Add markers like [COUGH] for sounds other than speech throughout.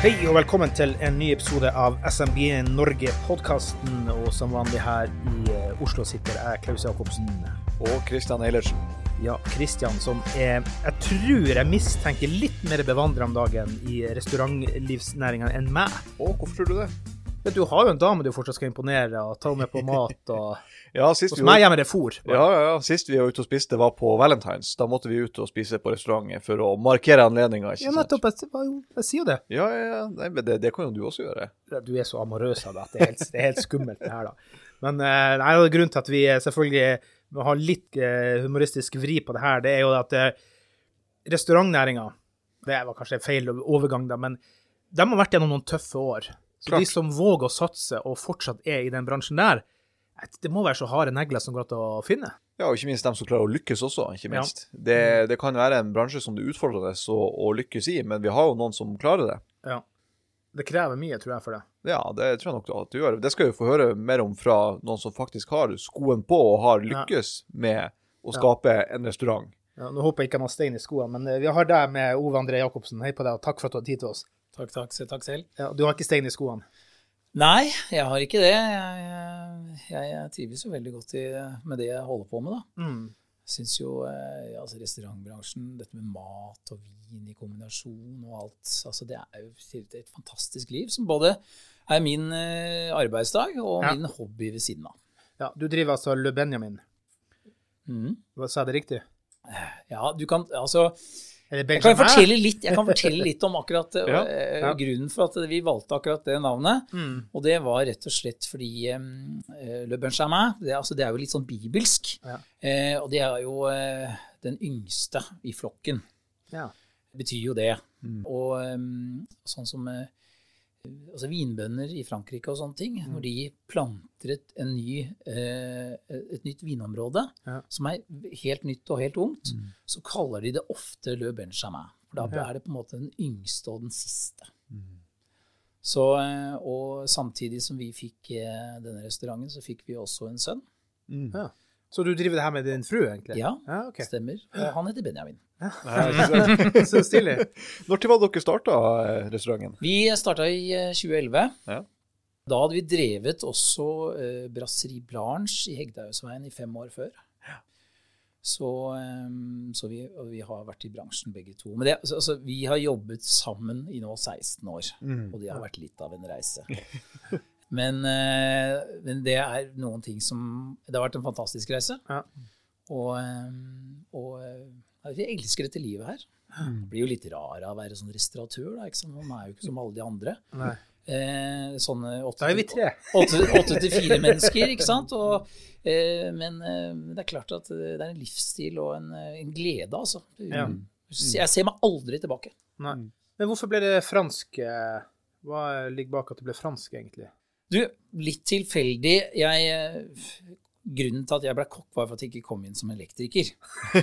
Hei og velkommen til en ny episode av SMB Norge-podkasten. Og som vanlig her i eh, Oslo sitter jeg, Klaus Jacobsen. Og Kristian Eilertsen. Ja, Kristian, som er Jeg tror jeg mistenker litt mer bevandra om dagen i restaurantlivsnæringa enn meg. Å, hvorfor tror du det? Vet Du har jo en dame du fortsatt skal imponere og ta med på mat. og [LAUGHS] Ja, sist Hos meg hjemme er det fôr. ja, ja, ja, sist vi var ute og spiste, var på Valentines. Da måtte vi ut og spise på restaurant for å markere anledninga. Ja, nettopp. Jeg, jeg sier jo det. Ja, ja, ja. Nei, men det, det kan jo du også gjøre. Du er så amorøs av det at det er helt, det er helt skummelt, det her, da. Men eh, nei, og grunnen til at vi eh, selvfølgelig må ha litt eh, humoristisk vri på det her, det er jo at eh, restaurantnæringa Det var kanskje feil overgang, da, men de har vært gjennom noen tøffe år. Så Klart. de som våger å satse og fortsatt er i den bransjen der, det må være så harde negler som går an å finne. Ja, og ikke minst dem som klarer å lykkes også, ikke Ja. minst. Det, det kan være en bransje som det er utfordrende å, å lykkes i, men vi har jo noen som klarer det. Ja. Det krever mye, tror jeg, for det. Ja, det tror jeg nok at du gjør. Det skal vi få høre mer om fra noen som faktisk har skoen på og har lykkes med å skape en restaurant. Ja, nå håper jeg ikke han har stein i skoene, men eh, vi har deg med Ove André Jacobsen. Hei på deg, og takk for at du har tid til oss. Takk, takk, takk selv. Ja, du har ikke stein i skoene? Nei, jeg har ikke det. Jeg, jeg, jeg trives jo veldig godt i, med det jeg holder på med, da. Mm. Syns jo eh, altså restaurantbransjen, dette med mat og vin i kombinasjon og alt, altså det er jo et, fantastisk liv som både er min eh, arbeidsdag og Ja. min hobby ved siden av. Ja, du driver altså Le Benjamin. Mm. Sa jeg det riktig? Ja, du kan altså Jeg kan, litt, jeg kan fortelle litt om akkurat [LAUGHS] Ja, eh, ja. grunnen for at vi valgte akkurat det navnet. Mm. Og det var rett og slett fordi um, Le Benjamin det, altså, det er jo litt sånn bibelsk. Ja. Eh, og det er jo eh, den yngste i flokken. Ja. Det betyr jo det. Mm. Og um, sånn som eh, altså vinbønder i Frankrike og sånne ting, Mm. når de planter et, en ny, eh, et nytt vinområde Ja. som er helt nytt og helt ungt, så kaller de det ofte Le Benjamin. For da Ja. er det på en måte den yngste og den siste. Så, eh, og samtidig som vi fikk eh, denne restauranten, så fikk vi også en sønn. Mm. Ja. Så du driver det her med din fru, egentlig? Ja, ja okay. stemmer. Og han heter Benjamin. [LAUGHS] Så stilig. Når til var dere starta restauranten? Vi starta i eh, 2011. Ja. Da hadde vi drevet også eh, Brasserie Blanche i Hegdehaugsveien i fem år før. Så, eh, så vi, og vi har vært i bransjen begge to. Men det, altså, altså, vi har jobbet sammen i nå 16 år, Mm. og det har vært litt av en reise. [LAUGHS] Men, eh, men det er noen ting som Det har vært en fantastisk reise. Ja. Og, eh, og vi elsker dette livet her. Det blir jo litt rar av å være sånn restauratør, da. Ikke sant? Man er jo ikke som alle de andre. Nei. Eh, sånne åtte, Da er vi tre. åtte, til fire mennesker, ikke sant? Og, eh, men eh, det er klart at det er en livsstil og en, eh, en glede, altså. Ja. Jeg ser meg aldri tilbake. Nei. Men hvorfor ble det fransk? eh, Hva ligger bak at det ble fransk, egentlig? Du, litt tilfeldig. Jeg, grunnen til at jeg ble kokk, var for at jeg ikke kom inn som elektriker.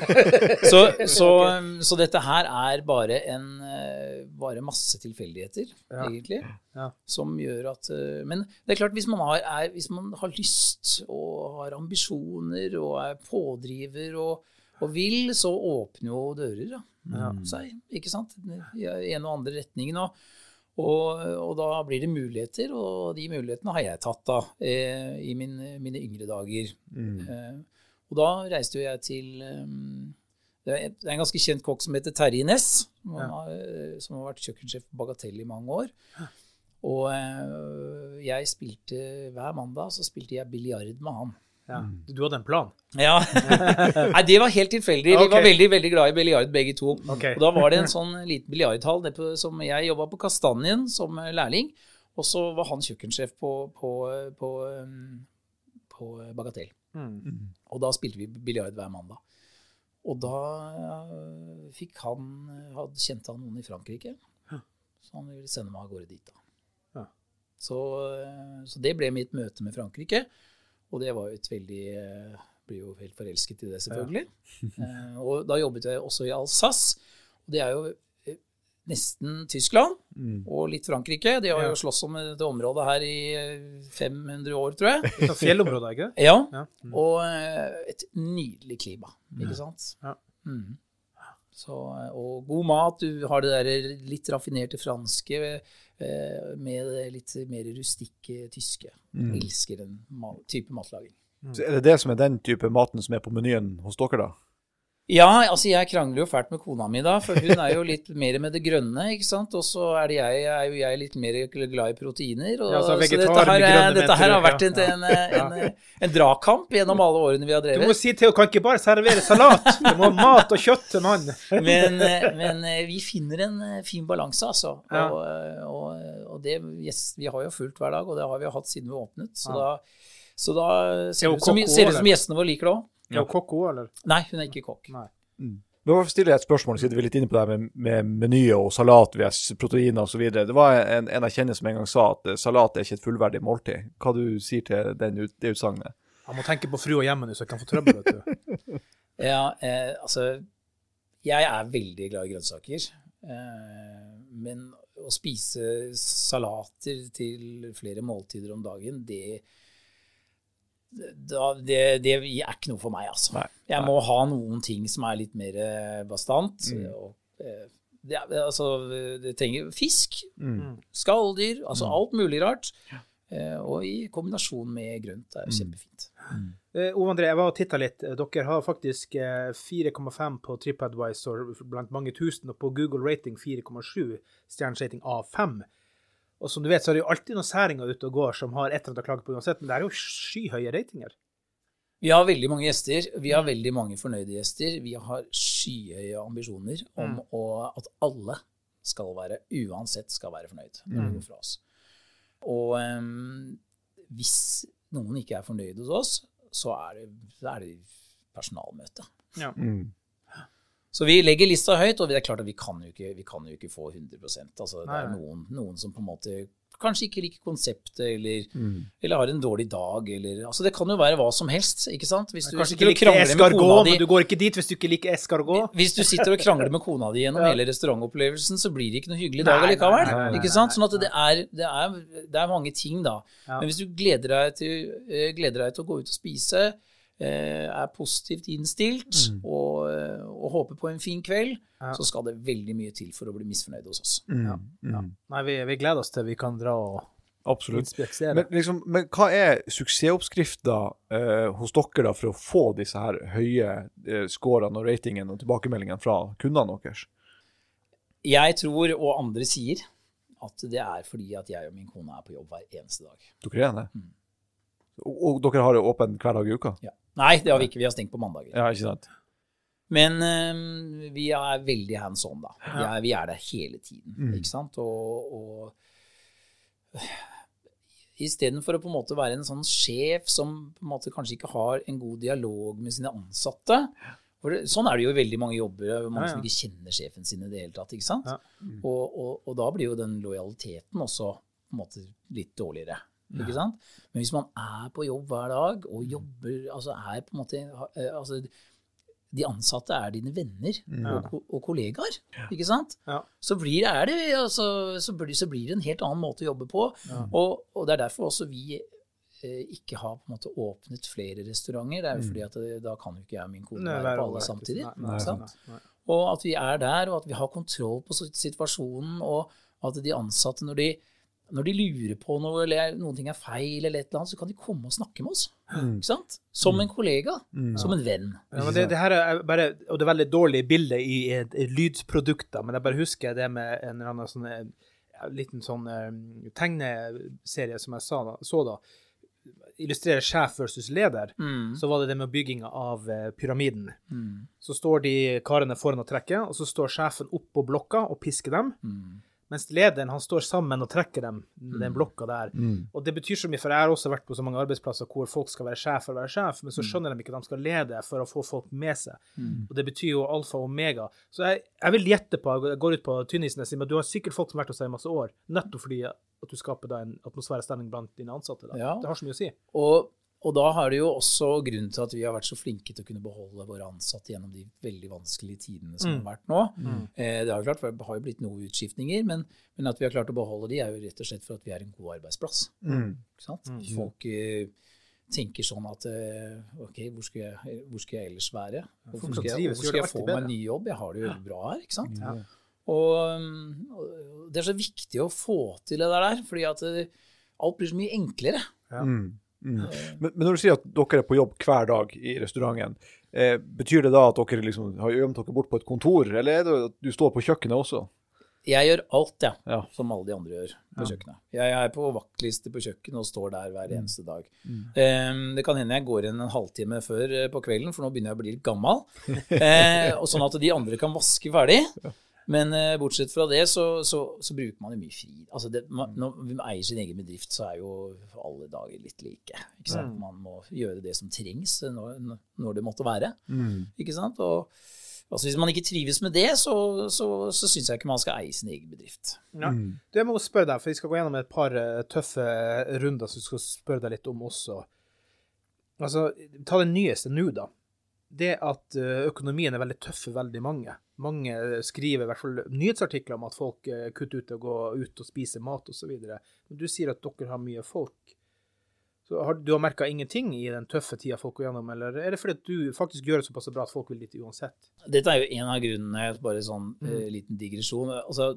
[LAUGHS] så, så, så dette her er bare en eh, Bare masse tilfeldigheter, Ja. egentlig, Ja. som gjør at eh, Men det er klart, hvis man har, er, hvis man har lyst og har ambisjoner og er pådriver og, og vil, så åpner jo dører da, Ja. seg, ikke sant? I en og andre retningen. Og, og, og da blir det muligheter, og de mulighetene har jeg tatt da, eh, i min, mine yngre dager. Mm. Eh, og da reiste jo jeg til um, det er en ganske kjent kokk som heter Terje Næss, som, Ja. har, eh, som har vært kjøkkensjef på Bagatell i mange år. Og eh, jeg spilte hver mandag så spilte jeg biljard med han. Ja. Du hadde en plan? Ja. [LAUGHS] Nei, det var helt tilfeldig. Vi var veldig veldig glad i biljard begge to. Okay. Og da var det en [LAUGHS] sånn liten biljardhall som jeg jobba på Kastanjen som lærling. Og så var han kjøkkensjef på, på, på, um, på Bagatell. Mm. Og da spilte vi biljard hver mandag. Og da eh, fikk han hadde, Kjente han noen i Frankrike, så han ville sende meg av gårde dit. da. Ja. Så, eh, så det ble mitt møte med Frankrike, og det var jo et veldig eh, Blir jo helt forelsket i det, selvfølgelig. [LAUGHS] Eh, og da jobbet jeg også i Alsace, og det er jo eh, nesten Tyskland Mm. og litt Frankrike. De har Ja. jo slåss om dette området her i eh, 500 år, tror jeg. Et fjellområde, ikke det? Ja, Ja. Mm. og et nydelig klima, ikke sant? Ja. Mm. Så, eh, og god mat. Du har det der litt raffinerte franske eh, med det litt mer rustikke tyske. Mm. Elsker den type matlaging. Så er det det som er den type maten som er på menyen hos dere, da? Ja, altså jeg krangler jo fælt med kona mi da, for hun er jo litt mer med det grønne, ikke sant? Og så er, det jeg, er jo jeg litt mer glad i proteiner. Og, Ja, så så dette her, er- dette her har vært en, en, en, en dragkamp gjennom alle årene vi har drevet. Du må si til henne kan ikke bare servere salat. Du må ha mat og kjøtt til mannen. Men, men eh, vi finner en eh, fin balanse, altså. Ja. Og, eh, og, og det, yes, vi har jo fulgt hver dag, og det har vi jo hatt siden vi åpnet. Så Ja. da, så da ser Er det ut som, ser ut som gjestene våre liker det òg. Er hun kokk hun, eller? Nei, hun er ikke kokk. Nei. Men Hvorfor stiller jeg et spørsmål, siden vi er litt inne på det her med, med menyer og salat vs. proteiner osv. Det var en, en jeg kjenner som en gang sa at eh, salat er ikke et fullverdig måltid. Hva du sier til den, det utsagnet? Jeg må tenke på frua hjemme nå, så jeg kan få trøbbel, vet du. [LAUGHS] Ja, eh, altså Jeg er veldig glad i grønnsaker. Eh, men å spise salater til flere måltider om dagen, det da, det, det er ikke noe for meg, altså. Nei, Jeg må ha noen ting som er litt mer eh, bastant. Mm. Og, eh, det, er- altså, det trenger fisk, Mm. skalldyr, altså Mm. alt mulig rart. Eh, og i kombinasjon med grønt er det kjempefint. Eh, Ove André, jeg var og titta litt. Eh, Dere har faktisk eh, 4,5 på TripAdvisor blant mange tusen, og på Google rating 4,7 stjernesrating av 5. Og som du vet, så er det jo alltid noen særinger ute og går som har et eller annet å klage på uansett, men det er jo skyhøye ratinger. Vi har veldig mange gjester. Vi har veldig mange fornøyde gjester. Vi har skyhøye ambisjoner om Mm. å, at alle skal være, uansett skal være fornøyd når Mm. de går fra oss. Og um, hvis noen ikke er fornøyd hos oss, så er det, så er det personalmøte. Mm. Så vi legger lista høyt, og det er klart at vi kan jo ikke, vi kan jo ikke få 100 altså, Det er noen, noen som på en måte kanskje ikke liker konseptet, eller, Mm. eller har en dårlig dag, eller Altså, det kan jo være hva som helst, ikke sant? Hvis du Kanskje ikke liker escargot, men du går ikke dit hvis du ikke liker escargot. Hvis du sitter og krangler med kona di gjennom [LAUGHS] Ja. hele restaurantopplevelsen, så blir det ikke noe hyggelig Nei, dag allikevel. nei, nei, nei, ikke sant? Sånn at det er, det er, det er mange ting, da. Ja. Men hvis du gleder deg til, eh, gleder deg til å gå ut og spise, er positivt innstilt Mm. og, eh, og håper på en fin kveld, Ja. så skal det veldig mye til for å bli misfornøyd hos oss. Mm. Mm. Nei, vi, vi gleder oss til vi kan dra og Absolutt. Men, liksom, men hva er suksessoppskrifta eh, hos dere da for å få disse her høye eh, scorene og ratingen og tilbakemeldingene fra kundene deres? Jeg tror, og andre sier, at det er fordi at jeg og min kone er på jobb hver eneste dag. Dere er det? Mm. Og, og dere har det åpent hver dag i uka? Ja. Nei, det har vi ikke. Vi har stengt på mandager. Ja, ikke sant? Men um, vi er veldig hands on, da. Vi er, vi er der hele tiden, Mm. ikke sant? Og, og istedenfor å på en måte være en sånn sjef som på en måte kanskje ikke har en god dialog med sine ansatte for det, Sånn er det jo i veldig mange jobber, er mange Ja, ja. som ikke kjenner sjefen sin i det hele tatt. ikke sant? Ja. Og, og, og da blir jo den lojaliteten også på en måte litt dårligere. Ikke sant? Men hvis man er på jobb hver dag og jobber altså er på en måte eh, altså De ansatte er dine venner og, og kollegaer, ikke sant? Ja. Så blir, det, altså, så, blir, så blir det en helt annen måte å jobbe på. Ja. Og, og det er derfor også vi eh, ikke har på en måte åpnet flere restauranter. Det er jo fordi at det, da kan jo ikke jeg og min kone Nei, være på alle samtidig. Nei, nei, nei. Og at vi er der, og at vi har kontroll på situasjonen, og at de ansatte, når de, når de lurer på noe, eller noen ting er feil, eller et eller annet, så kan de komme og snakke med oss. Mm. Ikke sant? Som en kollega, Mm. som en venn. Ja, men det, det her er bare, og det er veldig dårlig bilde i, i lydprodukter, men jeg bare husker det med en eller annen sånn, eh, liten sånn eh, tegneserie som jeg sa så da, illustrerer sjef versus leder, Mm. så var det det med bygginga av eh, pyramiden. Mm. Så står de karene foran og trekker, og så står sjefen opp på blokka og pisker dem, Mm. Mens lederen han står sammen og trekker dem, den blokka der. Mm. Og det betyr så mye, for jeg har også vært på så mange arbeidsplasser hvor folk skal være sjef for å være sjef, men så skjønner de ikke at de skal lede for å få folk med seg. Og det betyr jo alfa og omega. Så jeg, jeg vil gjette på, jeg går ut på tynnisen jeg sier, men du har sikkert folk som har vært hos deg i masse år, nettopp fordi at du skaper da en atmosfærestemning blant dine ansatte. Ja. Det har så mye å si. Og, og da har det jo også grunnen til at vi har vært så flinke til å kunne beholde våre ansatte gjennom de veldig vanskelige tidene som Mm. har vært nå. Eh, det har jo klart, det har jo blitt noen utskiftninger, men, men at vi har klart å beholde de, er jo rett og slett for at vi er en god arbeidsplass. Mm. Ikke sant? Folk eh, tenker sånn at eh, OK, hvor skal, jeg, hvor skal jeg ellers være? Hvorfor skal jeg, hvor skal jeg få meg en ny jobb? Jeg har det jo bra her, ikke sant? Ja. Og, og det er så viktig å få til det der, fordi at alt blir så mye enklere. Ja. Mm. Mm. Men, men når du sier at dere er på jobb hver dag i restauranten, eh, betyr det da at dere liksom har gjemt dere bort på et kontor, eller er det at du står på kjøkkenet også? Jeg gjør alt, jeg, Ja. som alle de andre gjør på kjøkkenet. Jeg er på vaktliste på kjøkkenet og står der Mm. hver eneste dag. Um, det kan hende jeg går inn en halvtime før eh, på kvelden, for nå begynner jeg å bli litt gammel. [LAUGHS] Eh, og sånn at de andre kan vaske ferdig. Men eh, bortsett fra det, så, så, så bruker man jo mye fri. Altså det, man, når man eier sin egen bedrift, så er jo alle dager litt like. Ikke sant? Man må gjøre det som trengs når, når det måtte være. Ikke sant? Og altså hvis man ikke trives med det, så, så, så syns jeg ikke man skal eie sin egen bedrift. Ja. Du, jeg må spørre deg, for vi skal gå gjennom et par eh, tøffe runder som vi skal spørre deg litt om også. Altså, ta det nyeste nå, da. Det at eh, økonomien er veldig tøff for veldig mange. Mange skriver i hvert fall nyhetsartikler om at folk eh, kutter ut og går ut og spiser mat osv. Men du sier at dere har mye folk. Så har, du har merka ingenting i den tøffe tida folk går gjennom, eller er det fordi du faktisk gjør det såpass bra at folk vil dit uansett? Dette er jo en av grunnene, bare sånn eh, liten digresjon. Altså,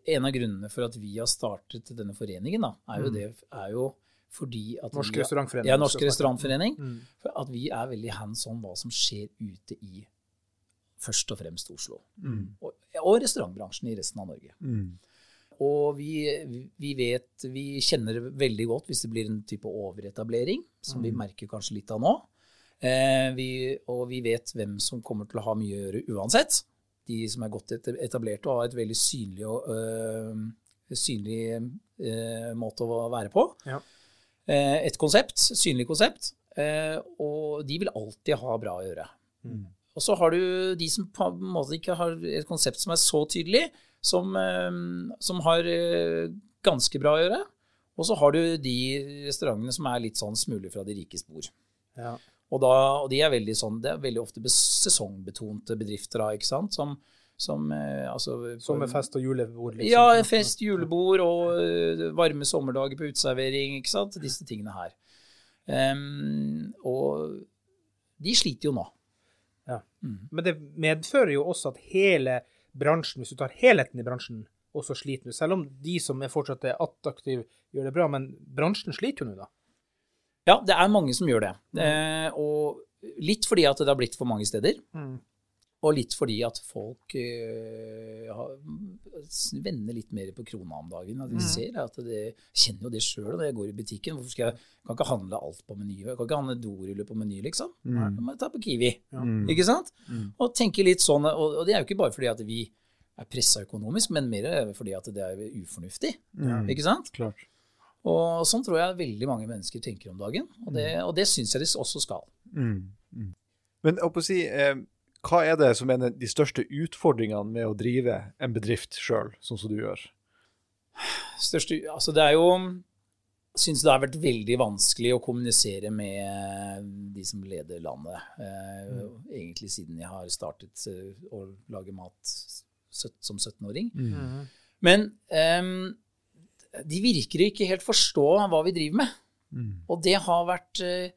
en av grunnene for at vi har startet denne foreningen, da, er jo det er jo fordi at Norsk vi, restaurantforening. Ja, Norsk restaurantforening. Mm. For at vi er veldig hands on hva som skjer ute i først og fremst Oslo. Og, og restaurantbransjen i resten av Norge. Mm. Og vi, vi vet, vi kjenner det veldig godt hvis det blir en type overetablering, som vi merker kanskje litt av nå. Eh, vi, og vi vet hvem som kommer til å ha mye å gjøre uansett. De som er godt et- etablerte og har et veldig synlig, øh, synlig øh, måte å være på. Ja. Eh, et konsept, synlig konsept. Eh, og de vil alltid ha bra å gjøre. Og så har du de som på en måte ikke har et konsept som er så tydelig, som, eh, som har eh, ganske bra å gjøre. Og så har du de restaurantene som er litt sånn smuler fra de rikes bord. Ja. Og, da, og de er veldig sånn, det er veldig ofte sesongbetonte bedrifter da, ikke sant? Som, som eh, altså, Sommerfest og julebord, liksom. Ja, fest, julebord og varme sommerdager på uteservering, ikke sant? Disse tingene her. Um, og de sliter jo nå. Ja. Men det medfører jo også at hele bransjen, hvis du tar helheten i bransjen, også sliter nå. Selv om de som er fortsatt er attraktive, gjør det bra, men bransjen sliter jo nå, da. Ja, det er mange som gjør det. Eh, og litt fordi at det har blitt for mange steder. Og litt fordi at folk eh, vender litt mer på krona om dagen. At vi ser at det, kjenner jo det sjøl når jeg går i butikken. Hvorfor skal jeg kan ikke handle alt på Meny? Jeg kan ikke handle doruller på Meny, liksom. Da må jeg ta på Kiwi. Ikke sant? Og tenke litt sånn, og, og det er jo ikke bare fordi at vi er pressa økonomisk, men mer fordi at det er ufornuftig. Ikke sant? Klart. Og sånn tror jeg veldig mange mennesker tenker om dagen. Og det, og det syns jeg de også skal. Mm. Mm. Men jeg på å si, eh, hva er det som er den- de største utfordringene med å drive en bedrift sjøl, sånn som du gjør? Største, altså det er jo Syns det har vært veldig vanskelig å kommunisere med de som leder landet. Eh, Egentlig siden jeg har startet eh, å lage mat som 17-åring. Men em, de virker ikke helt forstå hva vi driver med. Og det har vært eh,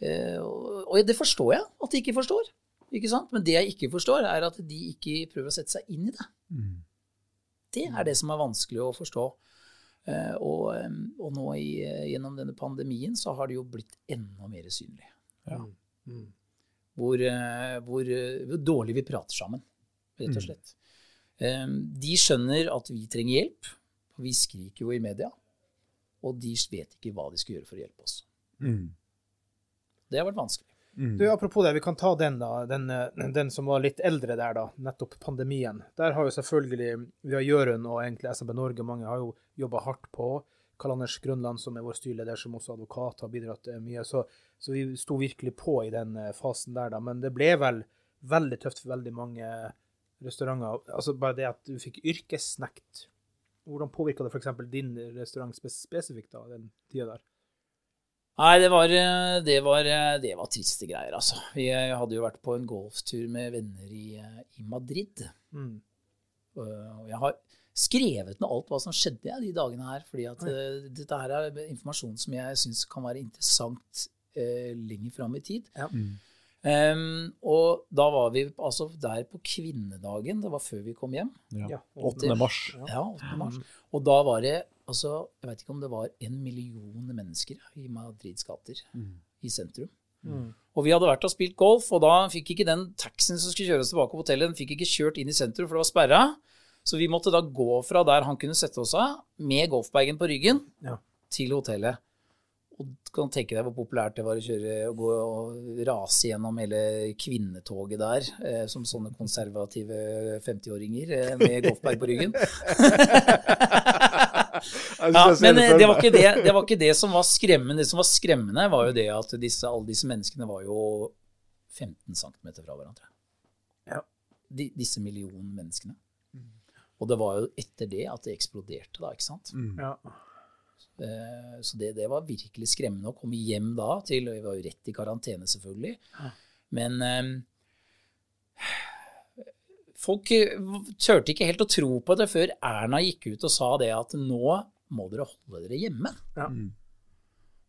eh, Og det forstår jeg at de ikke forstår. Ikke sant? Men det jeg ikke forstår, er at de ikke prøver å sette seg inn i det. Det er det som er vanskelig å forstå. Eh, Og, og nå i, eh, gjennom denne pandemien så har det jo blitt enda mer synlig. Hvor, eh, hvor, eh, hvor dårlig vi prater sammen, rett og slett. Em, De skjønner at vi trenger hjelp. for Vi skriker jo i media. Og de vet ikke hva de skal gjøre for å hjelpe oss. Mm. Det har vært vanskelig. Du, Apropos det, vi kan ta den, da. Den, eh, den som var litt eldre der, da. Nettopp pandemien. Der har jo selvfølgelig vi har Jørund og egentlig SMB Norge, mange har jo jobba hardt på. Karl Anders Grønland, som er vår styreleder, som også advokat, har bidratt eh, mye. Så, så vi sto virkelig på i den eh, fasen der, da. Men det ble vel veldig tøft for veldig mange restauranter. Altså bare det at du fikk yrkesnekt. Hvordan påvirka det f.eks. din restaurant spesifikt da, den tida der? Nei, det var, eh, det, var, eh, det var triste greier, altså. Vi eh, hadde jo vært på en golftur med venner i, i Madrid. Mm. Og jeg har skrevet ned alt hva som skjedde jeg, de dagene her. fordi at uh, dette her er informasjon som jeg syns kan være interessant eh, lenger fram i tid. Ja. Um, og da var vi altså der på kvinnedagen. Det var før vi kom hjem. Ja. Ja, 8. mars. Ja, 8. mars. Og da var det altså, Jeg vet ikke om det var en million mennesker i Madrids gater i sentrum. Mm. Og vi hadde vært og spilt golf, og da fikk ikke den taxien som skulle kjøre oss tilbake på hotellet, den fikk ikke kjørt inn i sentrum, for det var sperra. Så vi måtte da gå fra der han kunne sette oss av, med golfbagen på ryggen, Ja. til hotellet. Og du kan tenke deg hvor populært det var å kjøre og gå og rase gjennom hele kvinnetoget der, eh, som sånne konservative 50-åringer eh, med golfbag på ryggen. [LAUGHS] Ja, men det eh, det var, ikke det, det var ikke det som var skremmende. Det som var skremmende, var jo det at disse, alle disse menneskene var jo 15 cm fra hverandre. Ja. De, disse millionen menneskene. Og det var jo etter det at det eksploderte, da, ikke sant. Ja. Eh, Så det, det var virkelig skremmende å komme hjem da til Vi var jo rett i karantene, selvfølgelig. Men eh, folk tørte turte ikke helt å tro på det før Erna gikk ut og sa det at nå må dere holde dere hjemme. Ja.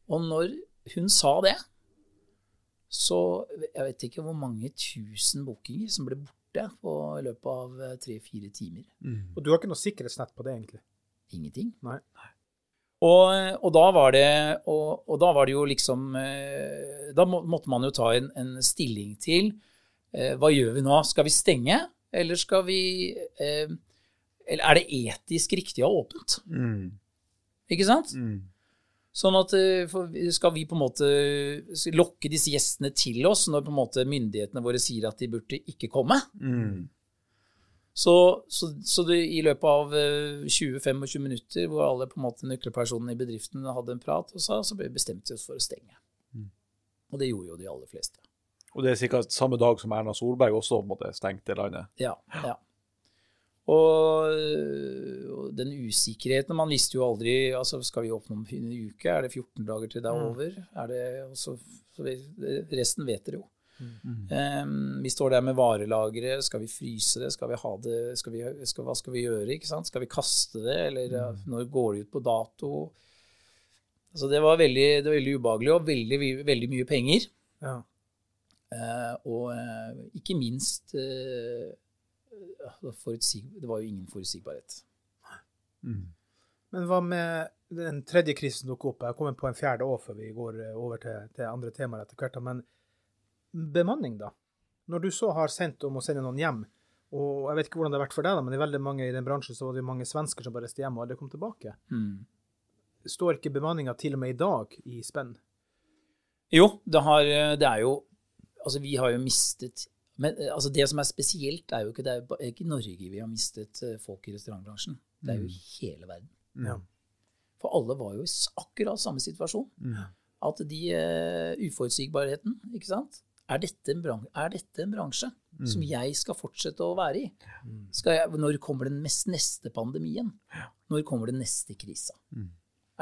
Og når hun sa det, så Jeg vet ikke hvor mange tusen bookinger som ble borte på, i løpet av eh, tre-fire timer. Og du har ikke noe sikkerhetsnett på det, egentlig? Ingenting. Nei. Nei. Og, og, da var det, og, og da var det jo liksom eh, Da måtte man jo ta en, en stilling til eh, hva gjør vi nå? Skal vi stenge, eller skal vi eh, Eller er det etisk riktig å ha åpent? Mm. Ikke sant? Mm. Sånn at Skal vi på en måte lokke disse gjestene til oss når på en måte myndighetene våre sier at de burde ikke komme? Mm. Så, så, så det, i løpet av eh, 20-25 minutter, hvor alle på en måte nøkkelpersonene i bedriften hadde en prat, og sa, så ble vi bestemt oss for å stenge. Og det gjorde jo de aller fleste. Og det er sikkert samme dag som Erna Solberg også måtte stengte landet. Ja. ja. Og, øh, og den usikkerheten Man visste jo aldri altså Skal vi åpne om en uke? Er det 14 dager til det er over? Er det, også, så, så vi, resten vet dere jo. Ehm, vi står der med varelagre. Skal vi fryse det? Skal vi ha det? Skal vi, skal, hva skal vi gjøre? ikke sant? Skal vi kaste det? Eller mm. når går det ut på dato? Så det, var veldig, det var veldig ubehagelig og veldig, veldig mye penger. Ja. Uh, og uh, ikke minst uh, det, var jo ingen forutsigbarhet. Men hva med den tredje krisen som dukker opp? Jeg kommer på en fjerde år før vi går eh, over til, til andre temaer etter hvert. Men bemanning, da? Når du så har sendt om å sende noen hjem, og jeg vet ikke hvordan det har vært for deg, da, men i veldig mange i den bransjen så var det jo mange svensker som bare reiste hjem og aldri kom tilbake. Mm. Står ikke bemanninga til og med i dag i spenn? Jo, det, har, det er jo Altså, vi har jo mistet Men altså, det som er spesielt, er jo ikke det er ba- ikke i Norge vi har mistet eh, folk i restaurantbransjen. Det er jo i hele verden. Ja. For alle var jo i akkurat samme situasjon. At de uh, Uforutsigbarheten, ikke sant. Er dette, en bransje, er dette en bransje som jeg skal fortsette å være i? Jeg, når kommer den neste pandemien? Når kommer den neste krisa?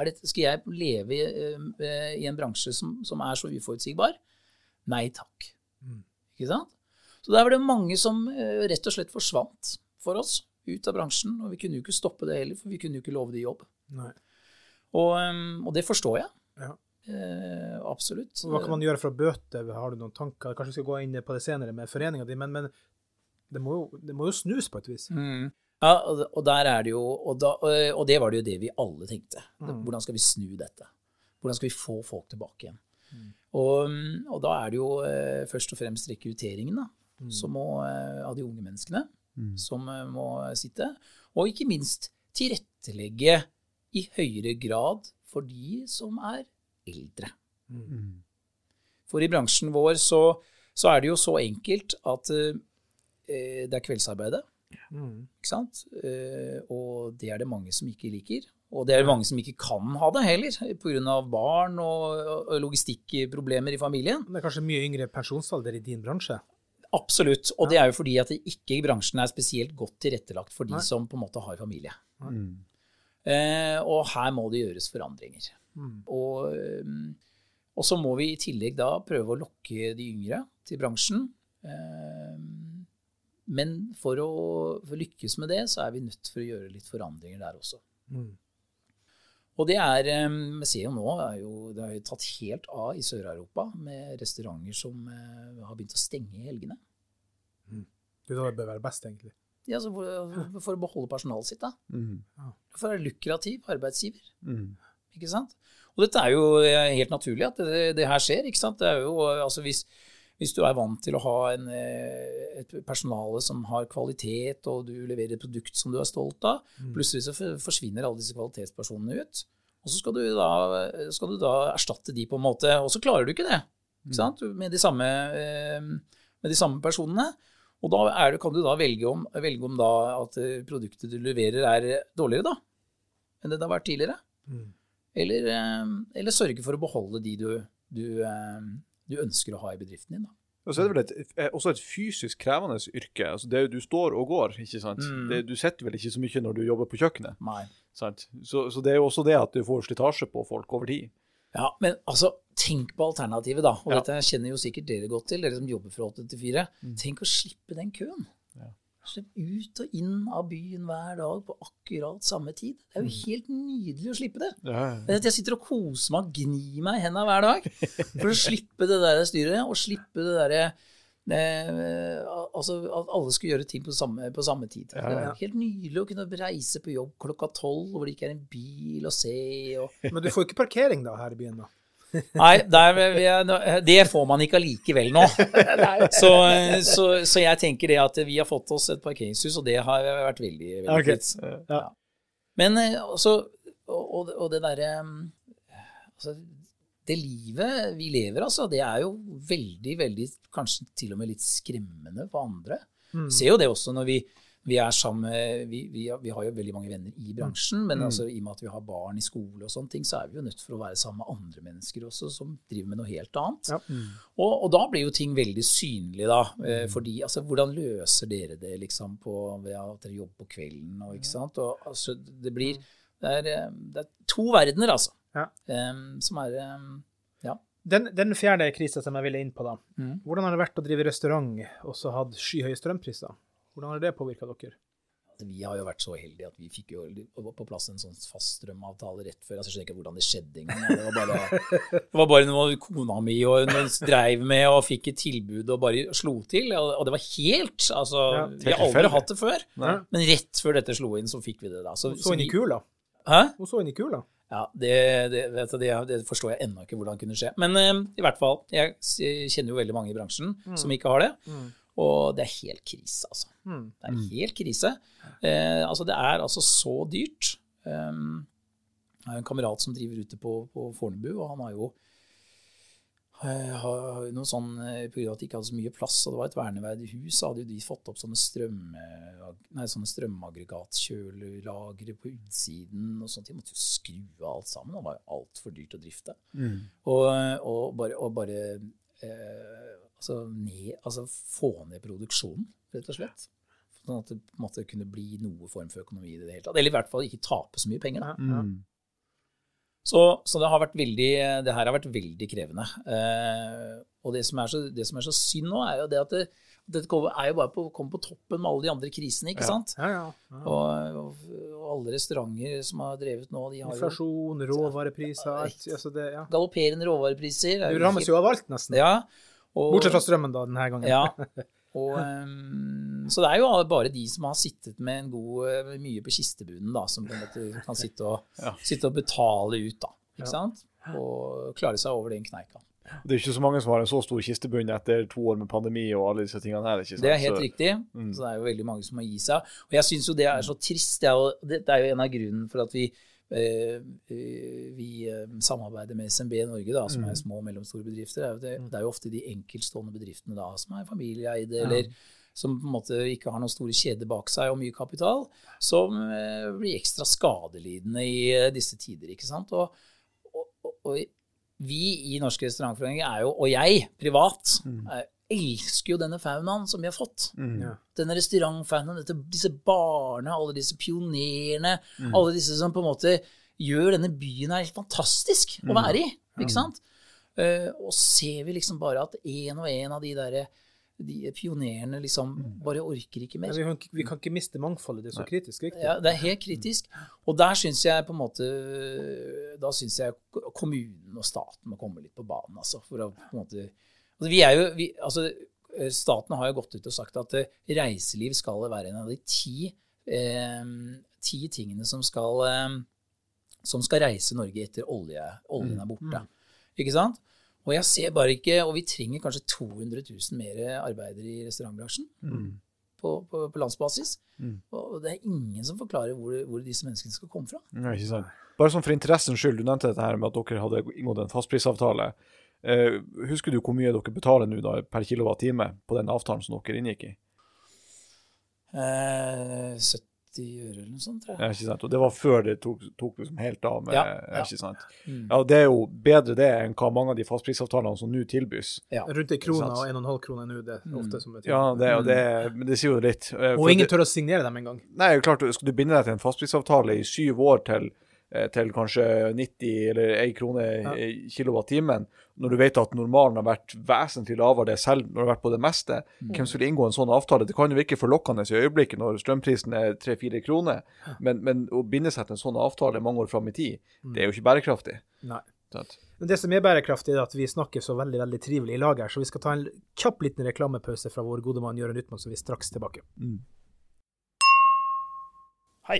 Det, skal jeg leve i, uh, i en bransje som, som er så uforutsigbar? Nei takk. Ikke sant? Så der var det mange som uh, rett og slett forsvant for oss ut av bransjen. Og vi kunne jo ikke stoppe det heller, for vi kunne jo ikke love det jobb. Og, um, og det forstår jeg. Ja. Eh, absolutt. Hva kan man gjøre for å bøte? Har du noen tanker? Kanskje vi skal gå inn på det senere med foreninga di, men, men det, må jo, det må jo snus på et vis. Mm. Ja, og, der er det jo og, da, og, det var det jo det vi alle tenkte. Mm. Hvordan skal vi snu dette? Hvordan skal vi få folk tilbake igjen? Og, og da er det jo eh, først og fremst rekrutteringen da, som må, eh, av de unge menneskene som eh, må sitte. Og ikke minst tilrettelegge i høyere grad for de som er eldre. For i bransjen vår så, så er det jo så enkelt at uh, det er kveldsarbeidet. Mm. Ikke sant? Uh, og det er det mange som ikke liker. Og det er det mange som ikke kan ha det heller, pga. barn og, og logistikkproblemer i familien. Det er kanskje mye yngre pensjonsalder i din bransje? Absolutt. Og det er jo fordi at det ikke bransjen er spesielt godt tilrettelagt for de Nei. som på en måte har familie. Mm. Uh, og her må det gjøres forandringer. Mm. Og, eh, og så må vi i tillegg da prøve å lokke de yngre til bransjen. Eh, men for å, for lykkes med det, så er vi nødt for å gjøre litt forandringer der også. Mm. Og det er eh, Vi ser jo nå er jo, det har jo tatt helt av i Sør-Europa med restauranter som har begynt å stenge i helgene. Det er da det bør være best, egentlig. Ja, så for, for å beholde personalet sitt, da. Mm. For å være lukrativ arbeidsgiver. Mm. Ikke sant? Og dette er jo helt naturlig at det, det her skjer. ikke sant? Det er jo, altså hvis, hvis du er vant til å ha en, eh, et personale som har kvalitet, og du leverer et produkt som du er stolt av, plutselig så forsvinner alle disse kvalitetspersonene ut. Og så skal du, da, skal du da erstatte de på en måte, og så klarer du ikke det. Ikke sant? Med de samme, eh, med de samme personene. Og da det, kan du da velge om, velge om da at eh, produktet du leverer er dårligere da, enn det det har vært tidligere. Mm. Eller, eh, eller sørge for å beholde de du, du, eh, du ønsker å ha i bedriften din. Da. Og så er det vel et, eh, også et fysisk krevende yrke. Altså det du står og går, ikke sant. Mm. Det, du sitter vel ikke så mye når du jobber på kjøkkenet. Nei. Så, så det er jo også det at du får slitasje på folk over tid. Ja, men altså, tenk på alternativet, da. Og Ja. dette kjenner jo sikkert dere godt til, dere som jobber fra 8 til 4. Tenk å slippe den køen. Ja. Ut og inn av byen hver dag på akkurat samme tid. Det er jo helt nydelig å slippe det. Ja, ja. Jeg sitter og koser meg og gnir meg i hendene hver dag for å [LAUGHS] slippe det der styret, og slippe det derre eh, altså at alle skulle gjøre ting på samme, på samme tid. Ja, Det er helt nydelig å kunne reise på jobb klokka tolv hvor det ikke er en bil å se. Og... Men du får ikke parkering da her i byen, da? Nei, der, vil jeg- det får man ikke allikevel nå. [LAUGHS] Så, så, så jeg tenker det at vi har fått oss et parkeringshus, og det har vært veldig, veldig okay. fint. Ja. Men eh, altså, og, og, og det derre altså, Det livet vi lever, altså, det er jo veldig, veldig Kanskje til og med litt skremmende for andre. Mm. Ser jo det også når vi, vi er sammen vi, vi, har- vi har jo veldig mange venner i bransjen, men Mm. altså, i og med at vi har barn i skole og sånne ting, så er vi jo nødt for å være sammen med andre mennesker også som driver med noe helt annet. Ja. Og, og da blir jo ting veldig synlig, da. Mm. Eh, fordi, altså, hvordan løser dere det liksom på, ved at dere jobber på kvelden og ikke sant? Og, altså, det blir det er, eh, det er to verdener, altså. Ja. um, som er um, Ja. Den, den fjerde krisa som jeg ville inn på, da. Mm. Hvordan har det vært å drive restaurant og så hatt skyhøye strømpriser? Hvordan har det påvirka dere? Altså, Vi har jo vært så heldige at vi fikk jo på plass en sånn fast strømavtale rett før. Altså, jeg skjønner ikke hvordan det skjedde engang. Det var bare, [LAUGHS] det var bare noe kona mi og noen dreiv med og fikk et tilbud og bare slo til. Og det var helt Altså, Ja, vi har aldri hatt det før. Nei. Men rett før dette slo inn, så fikk vi det da. Så, Hun så inn i kula. Hæ? Hun så inn i kula. Ja, det, det, du, det, det forstår jeg ennå ikke hvordan kunne skje. Men eh, i hvert fall, jeg kjenner jo veldig mange i bransjen som ikke har det. Mm. Og det er helt krise, altså. Mm. Det er helt krise. Eh, altså, det er altså så dyrt. Um, jeg har en kamerat som driver ute på, på Fornebu, og han har jo eh, har noe sånn, eh, På grunn av at de ikke hadde så mye plass, og det var et verneverdig hus, så hadde jo de fått opp sånne, strøm, nei, sånne strømaggregatkjølelagre på utsiden. og sånt. De måtte jo skru av alt sammen. Det var jo altfor dyrt å drifte. Mm. Og, og bare, og bare eh, altså, ned, altså få ned produksjonen, rett og slett. Sånn at det på en måte kunne bli noe form for økonomi i det hele tatt. Eller i hvert fall ikke tape så mye penger. Da. Mm. Så, så det har vært veldig, det her har vært veldig krevende. Eh, og det som, er så, det som er så synd nå, er jo det at det, dette kommer- er jo bare på, kommer på toppen med alle de andre krisene, ikke Ja. sant? Ja, ja. ja. Og, og, og alle restauranter som har drevet nå, de har jo Inflasjon, råvarepriser alt. Altså ja. galopperende råvarepriser. Er Du rammes jo av alt, nesten. Ja. Og, Bortsett fra strømmen, da, denne gangen. Ja. [LAUGHS] Og, um, så det er jo bare de som har sittet med en god, eh, mye på kistebunnen, da, som på en måte kan sitte og, Ja. sitte og betale ut, da. Ikke Ja. sant? Og klare seg over den kneika. Det er ikke så mange som har en så stor kistebunn etter to år med pandemi og alle disse tingene her. ikke sant? Det er helt Så- riktig. Så det er jo veldig mange som må gi seg. Og jeg syns jo det er så trist. Det er jo, det er jo en av grunnen for at vi, vi eh, samarbeider med SMB Norge, da, som Mm. er små og mellomstore bedrifter. Det er, jo det, er jo ofte de enkeltstående bedriftene da, som er familieeide, Ja. eller som på en måte ikke har noen store kjeder bak seg og mye kapital, som eh, blir ekstra skadelidende i eh, disse tider. ikke sant? Og, og, og, og vi i Norske restaurantforeninger er jo, og jeg privat, er, elsker jo denne faunaen som vi har fått. Mm. Ja. Denne restaurantfaunaen, disse barna, alle disse pionerene, alle disse som på en måte gjør denne byen her helt fantastisk å være i. ikke sant? Uh, og ser vi liksom bare at en og en av de der de pionerene liksom bare orker ikke mer. Ja, vi, kan, ikke- vi kan ikke miste mangfoldet, det er så kritisk viktig. Ja, det er helt kritisk. Og der syns jeg på en måte Da syns jeg kommunen og staten må komme litt på banen, altså. For å på en måte altså, Vi er jo vi, Altså, staten har jo gått ut og sagt at eh, reiseliv skal være en av de ti, eh, ti tingene som skal eh, som skal reise Norge etter olje, oljen er borte. Ikke sant? Og jeg ser bare ikke Og vi trenger kanskje 200 000 mer arbeidere i restaurantbransjen på, på, på landsbasis. Og det er ingen som forklarer hvor, hvor disse menneskene skal komme fra. Nei, ikke sant. Bare sånn for interessens skyld, du nevnte dette her med at dere hadde inngått en fastprisavtale. Eh, husker du hvor mye dere betaler nå da per kilowattime på den avtalen som dere inngikk i? Eh, 70 øre eller noe sånt, tror jeg. Ja, ikke sant? Og det var før det tok, tok liksom helt av med Ja, ja, ja. ikke sant? Mm. Ja, Det er jo bedre det enn hva mange av de fastprisavtalene som nå tilbys. Ja. Rundt en krone og en og en halv krone nå, det er ofte som betyr. Ja, det, og det, men det sier jo litt. eh, Og ingen det, tør å signere dem engang. Nei, klart, skal du binde deg til en fastprisavtale i syv år til, eh, til kanskje 90 eller 1 krone Ja. kilowattimen, når du vet at normalen har vært vesentlig lavere det selv når det har vært på det meste, hvem skulle inngå en sånn avtale? Det kan jo virke forlokkende i øyeblikket når strømprisen er 3-4 kroner, men, men å binde seg til en sånn avtale mange år fram i tid, det er jo ikke bærekraftig. Nei. Sånn. Men det som er bærekraftig, er at vi snakker så veldig veldig trivelig i lag her, så vi skal ta en kjapp liten reklamepause fra vår gode mann Jørund Utmann, så vi er straks tilbake. Hei,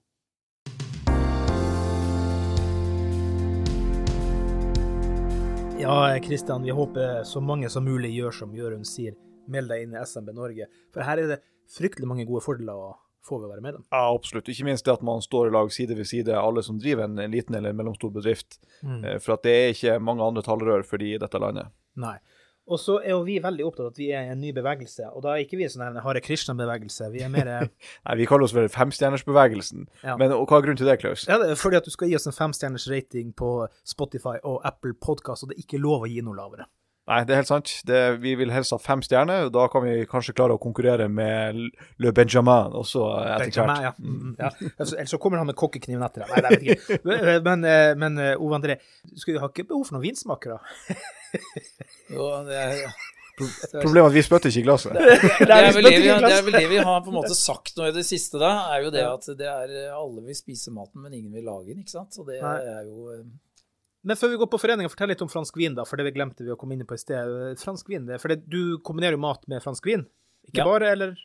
Ja, Kristian, vi håper så mange som mulig gjør som Jørund sier, meld deg inn i SMB Norge. For her er det fryktelig mange gode fordeler å få ved å være medlem. Ja, absolutt. Ikke minst det at man står i lag side ved side, alle som driver en liten eller mellomstor bedrift. Mm. For at det er ikke mange andre talerør for de i dette landet. Nei. Og så er jo vi veldig opptatt av at vi er en ny bevegelse, og da er ikke vi en sånn en Hare Krishna-bevegelse. Vi er mer [LAUGHS] Nei, Vi kaller oss vel Femstjernersbevegelsen. Ja. Men og hva er grunnen til det, Klaus? Ja, det er fordi at du skal gi oss en femstjerners rating på Spotify og Apple Podcast, og det er ikke lov å gi noe lavere. Nei, det er helt sant. Det, vi vil helst ha fem stjerner. og Da kan vi kanskje klare å konkurrere med Le Benjamin også etter hvert. ja. Mm, ja. Altså, Ellers så kommer han med kokkekniven etter deg. Nei, det vet jeg ikke. Men, men, eh, men eh, Ove André, du har ha ikke behov for noen vinsmakere? Jo, [LAUGHS] det er, Problemet er at vi spytter ikke i glasset. det, er vel det, vi, det er vel det vi har på en måte sagt nå i det siste, da. er jo det at det er alle vil spise maten, men ingen vil lage den. ikke sant? Så det er jo eh, Men før vi går på foreninga, fortell litt om fransk vin, da, for det glemte vi å komme inn på i sted. Fransk vin, det, for det, du kombinerer jo mat med fransk vin? Ikke Ja. bare, eller?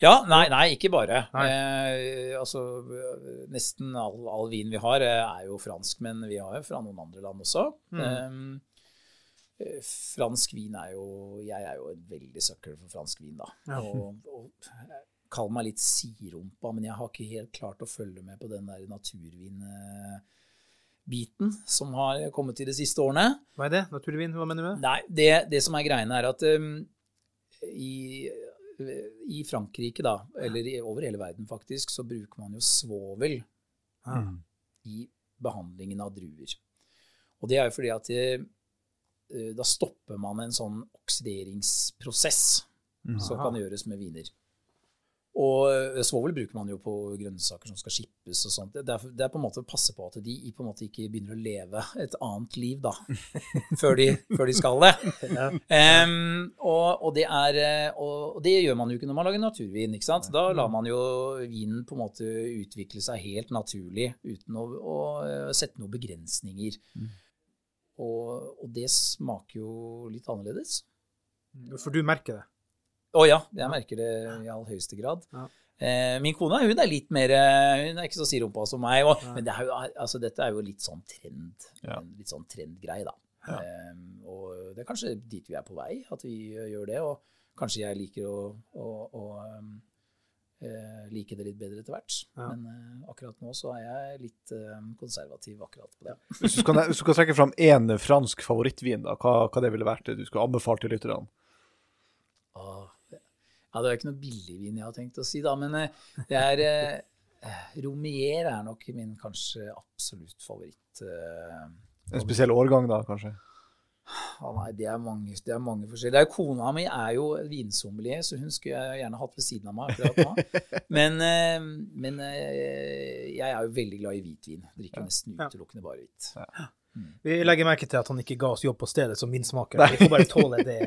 Ja, nei, nei ikke bare. Nei. Eh, altså, eh, nesten all, all vin vi har, eh, er jo fransk, men vi har jo fra noen andre land også. Mm. Eh, eh, fransk vin er jo Jeg er jo en veldig sucker for fransk vin, da. Ja. Og, og eh, Kall meg litt sirumpa, men jeg har ikke helt klart å følge med på den der naturvinbiten som har kommet i de siste årene. Hva er det? Naturvin? Hva mener du med? Nei, det, det som er greiene er at um, i, i Frankrike, da, eller i, over hele verden faktisk, så bruker man jo svovel mm. i behandlingen av druer. Og det er jo fordi at det, eh, da stopper man en sånn oksideringsprosess som kan gjøres med viner. Og eh, svovel bruker man jo på grønnsaker som skal skippes og sånt. Det er, det er på en måte å passe på at de på en måte ikke begynner å leve et annet liv, da. [LAUGHS] før, de, før de skal det. Um, og, og, det er, eh, og, og det gjør man jo ikke når man lager naturvin. ikke sant? Da lar man jo vinen på en måte utvikle seg helt naturlig uten å, å eh, sette noen begrensninger. og, og det smaker jo litt annerledes. For du merker det. Å ja, jeg merker det i all høyeste grad. Ja. Eh, min kone hun er litt mer eh, Hun er ikke så sirumpa som meg. Og, men det er jo, altså, dette er jo litt sånn trend. Ja. En litt sånn trendgreie, da. Eh, og det er kanskje dit vi er på vei, at vi gjør det. Og kanskje jeg liker å, å, å um, eh, like det litt bedre etter hvert. Ja. Men eh, akkurat nå så er jeg litt um, konservativ akkurat på det. Hvis du skal, hvis du skal trekke fram én fransk favorittvin, da, hva, hva det ville vært det du skulle anbefalt til lytterne? Det- ja, det er ikke noe billigvin jeg har tenkt å si, da, men eh, det er eh, Romier er nok min kanskje absolutt favoritt. eh, En spesiell årgang, da, kanskje? Ja, nei, det er mange, det er mange forskjellige. Det er kona mi er jo vinsommelier, så hun skulle jeg gjerne hatt ved siden av meg akkurat nå. [LAUGHS] Men, eh, men eh, jeg er jo veldig glad i hvitvin. Drikker nesten Ja. utelukkende bare hvitt. Vi legger merke til at han ikke ga oss jobb på stedet som vinsmaker. Vi får bare tåle det,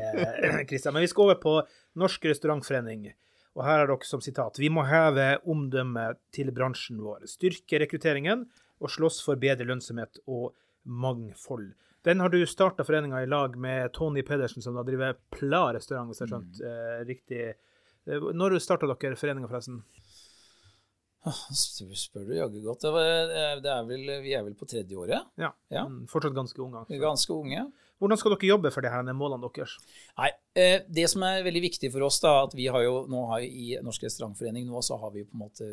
Kristian. Men vi skal over på Norsk Restaurantforening. Og her er dere som sitat Vi må heve omdømmet til bransjen vår, styrke rekrutteringen og slåss for bedre lønnsomhet og mangfold. Den har du starta foreninga i lag med Tony Pedersen, som da driver Pla restaurant, hvis jeg har skjønt eh, riktig. Eh, Når starta dere foreninga, forresten? Spør, du jaggu godt. Det, er vel, vi er vel på tredje året. Ja. Ja. mm, Fortsatt ganske unge. Altså. ganske unge. Hvordan skal dere jobbe for det her, de målene deres? Nei, eh, Det som er veldig viktig for oss, da, at vi har jo nå har i Norsk Restaurantforening nå så har vi på en måte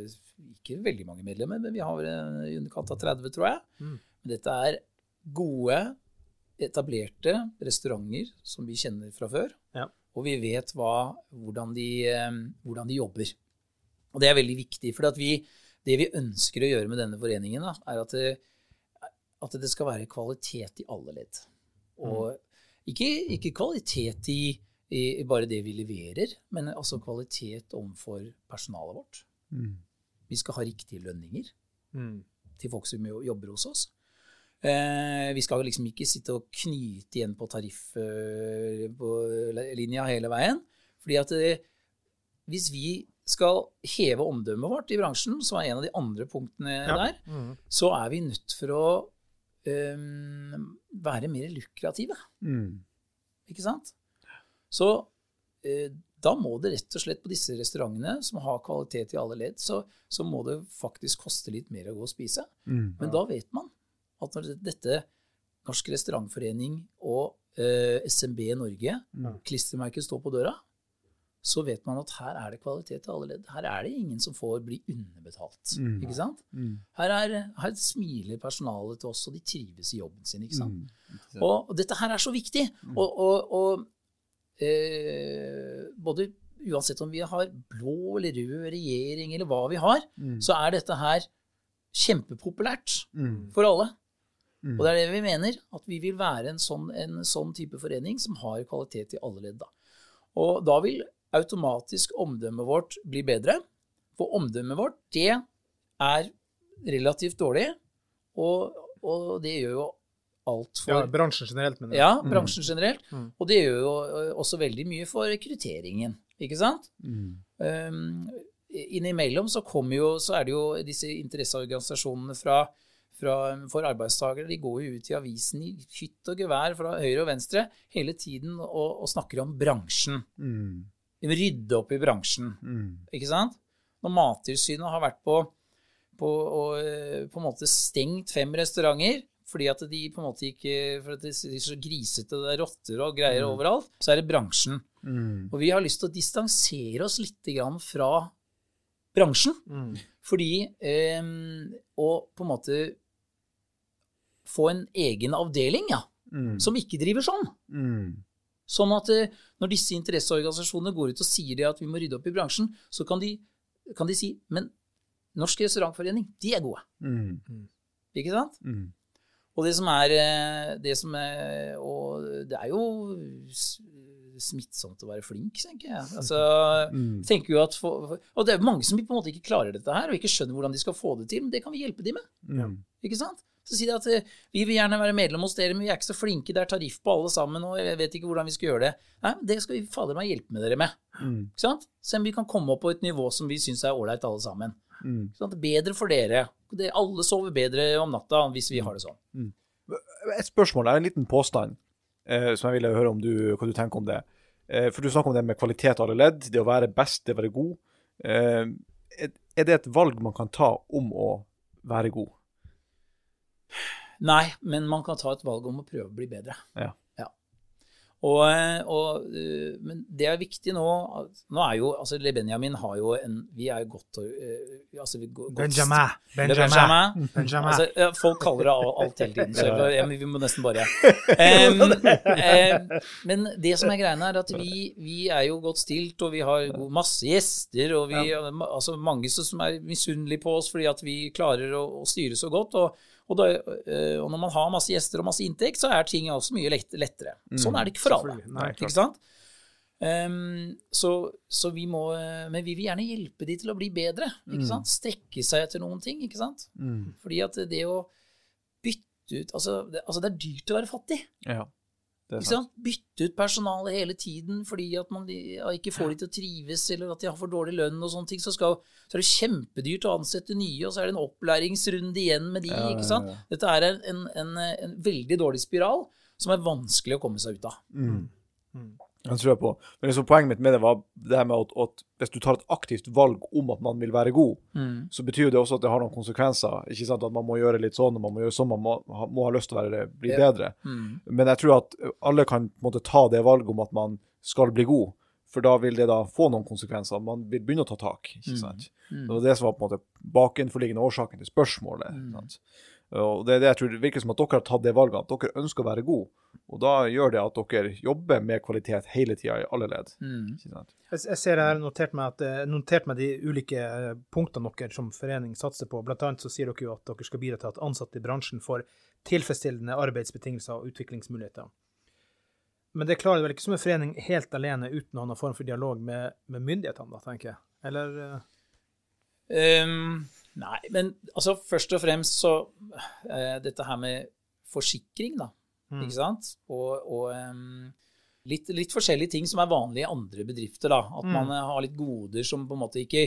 ikke veldig mange medlemmer, men vi har i underkant av 30, tror jeg. Mm. Men dette er gode, etablerte restauranter som vi kjenner fra før. Ja. Og vi vet hva, hvordan, de, eh, hvordan de jobber. Og det er veldig viktig, for vi, det vi ønsker å gjøre med denne foreningen, da, er at det, at det skal være kvalitet i alle ledd. Og ikke, ikke kvalitet i, i, bare det vi leverer, men altså kvalitet overfor personalet vårt. Vi skal ha riktige lønninger Mm. til folk som jobber hos oss. Eh, vi skal liksom ikke sitte og knyte igjen på tarifflinja hele veien. Fordi at eh, hvis vi skal heve omdømmet vårt i bransjen, som er en av de andre punktene Ja. der, Mm. så er vi nødt for å um, være mer lukrative. Mm. Ikke sant? Så eh, da må det rett og slett på disse restaurantene som har kvalitet i alle ledd, så, så må det faktisk koste litt mer å gå og spise. Mm. Men da vet man at når dette Norsk Restaurantforening og eh, SMB Norge, mm. klistremerket står på døra, så vet man at her er det kvalitet i alle ledd. Her er det ingen som får bli underbetalt. Mm. Ikke sant? Mm. Her, er, her smiler personalet til oss, og de trives i jobben sin. ikke sant? Mm. Og, og dette her er så viktig. Og, og, og eh, både uansett om vi har blå eller rød regjering, eller hva vi har, Mm. så er dette her kjempepopulært Mm. for alle. Mm. Og det er det vi mener, at vi vil være en sånn, en sånn type forening som har kvalitet i alle ledd. Da. Og da vil automatisk omdømmet vårt bli bedre. For omdømmet vårt, det er relativt dårlig, og, og det gjør jo alt for Ja, bransjen generelt, mener jeg. ja, bransjen generelt. Mm. Og det gjør jo også veldig mye for rekrutteringen, ikke sant? Mm. Um, innimellom så kommer jo, så er det jo disse interesseorganisasjonene fra, fra, for arbeidstakere, de går jo ut i avisen i hytt og gevær fra høyre og venstre hele tiden og, og snakker om bransjen. Mm. De vil rydde opp i bransjen, Mm. ikke sant? Når Mattilsynet har vært på, på, og, på en måte stengt fem restauranter, fordi at de på en måte ikke For at de er så grisete, det er rotter og greier overalt, så er det bransjen. Mm. Og vi har lyst til å distansere oss litt grann fra bransjen. Mm. Fordi eh, å på en måte få en egen avdeling ja, Mm. som ikke driver sånn. Mm. Sånn at eh, når disse interesseorganisasjonene går ut og sier det at vi må rydde opp i bransjen, så kan de, kan de si men Norsk Restaurantforening, de er gode. Mm. Ikke sant? Mm. Og det som er, eh, det som er Og det er jo smittsomt å være flink, tenker jeg. Altså, Mm. tenker jo at for, Og det er mange som på en måte ikke klarer dette her, og ikke skjønner hvordan de skal få det til, men det kan vi hjelpe dem med. Mm. Ikke sant? Så sier de at eh, vi vil gjerne være medlem hos dere, men vi er ikke så flinke, det er tariff på alle sammen, og jeg vet ikke hvordan vi skal gjøre det. Nei, men det skal vi fader meg hjelpe med dere med. Mm. Ikke sant? Se om vi kan komme opp på et nivå som vi syns er ålreit alle sammen. Mm. Ikke sant? Bedre for dere. Det, alle sover bedre om natta hvis vi har det sånn. Et spørsmål, er en liten påstand eh, som jeg ville høre om du, hva du tenker om det. Eh, for Du snakker om det med kvalitet av alle ledd, det å være best, det å være god. Eh, er det et valg man kan ta om å være god? Nei, men man kan ta et valg om å prøve å bli bedre. Ja. Og, eh, og, eh, men det er viktig nå Nå er jo altså Le Benjamin har jo en Vi er jo godt eh, altså, vi, godt- Benjamin. Benjamin. Benjamin. [LAUGHS] Benjamin. Altså, folk kaller det alt hele tiden, så ja, vi må nesten bare [LAUGHS] um, um, Men det som er greia, er at vi, vi er jo godt stilt, og vi har masse gjester, og vi altså mange som som er misunnelige på oss fordi at vi klarer å, å styre så godt. Og, og, da, eh, og når man har masse gjester og masse inntekt, så er ting også mye lett, lettere. Sånn er det ikke for alle. Nei. Ikke sant? Um, så, så vi må Men vi vil gjerne hjelpe de til å bli bedre. Ikke sant? Strekke seg etter noen ting. ikke sant? Fordi at det å bytte ut altså det, altså det er dyrt å være fattig. Ja, Bytte ut personalet hele tiden fordi at man ja, ikke får de til å trives, eller at de har for dårlig lønn og sånne ting. Så, skal, så er det kjempedyrt å ansette nye, og så er det en opplæringsrunde igjen med de. Ja, ikke sant? ja. Dette er en, en, en, en veldig dårlig spiral som er vanskelig å komme seg ut av. Det tror jeg på. Men liksom poenget mitt med det var det her med at, at hvis du tar et aktivt valg om at man vil være god, så betyr jo det også at det har noen konsekvenser. ikke sant? At man må gjøre litt sånn, og man må gjøre sånn, man må, må ha lyst til å være, bli Ja. bedre. Men jeg tror at alle kan måte ta det valget om at man skal bli god. For da vil det da få noen konsekvenser. Man vil begynne å ta tak. ikke sant? Det var det som var på en måte bakenforliggende årsaken til spørsmålet. ikke sant? Og det er det jeg tror det virker som at dere har tatt det valget, at dere ønsker å være gode. Og da gjør det at dere jobber med kvalitet hele tida i alle ledd. Mm. Jeg, jeg ser her notert meg, at, eh, notert meg de ulike eh, punktene dere som forening satser på. Blant annet så sier dere jo at dere skal bidra til at ansatte i bransjen får tilfredsstillende arbeidsbetingelser og utviklingsmuligheter. Men det klarer vel ikke som en forening helt alene uten å ha noen form for dialog med, med myndighetene, da, tenker jeg. Eller Ehm, nei, men altså først og fremst så eh, Dette her med forsikring, da. Ikke sant? Og, og um, litt, litt forskjellige ting som er vanlige i andre bedrifter. da. At man eh, har litt goder som på en måte ikke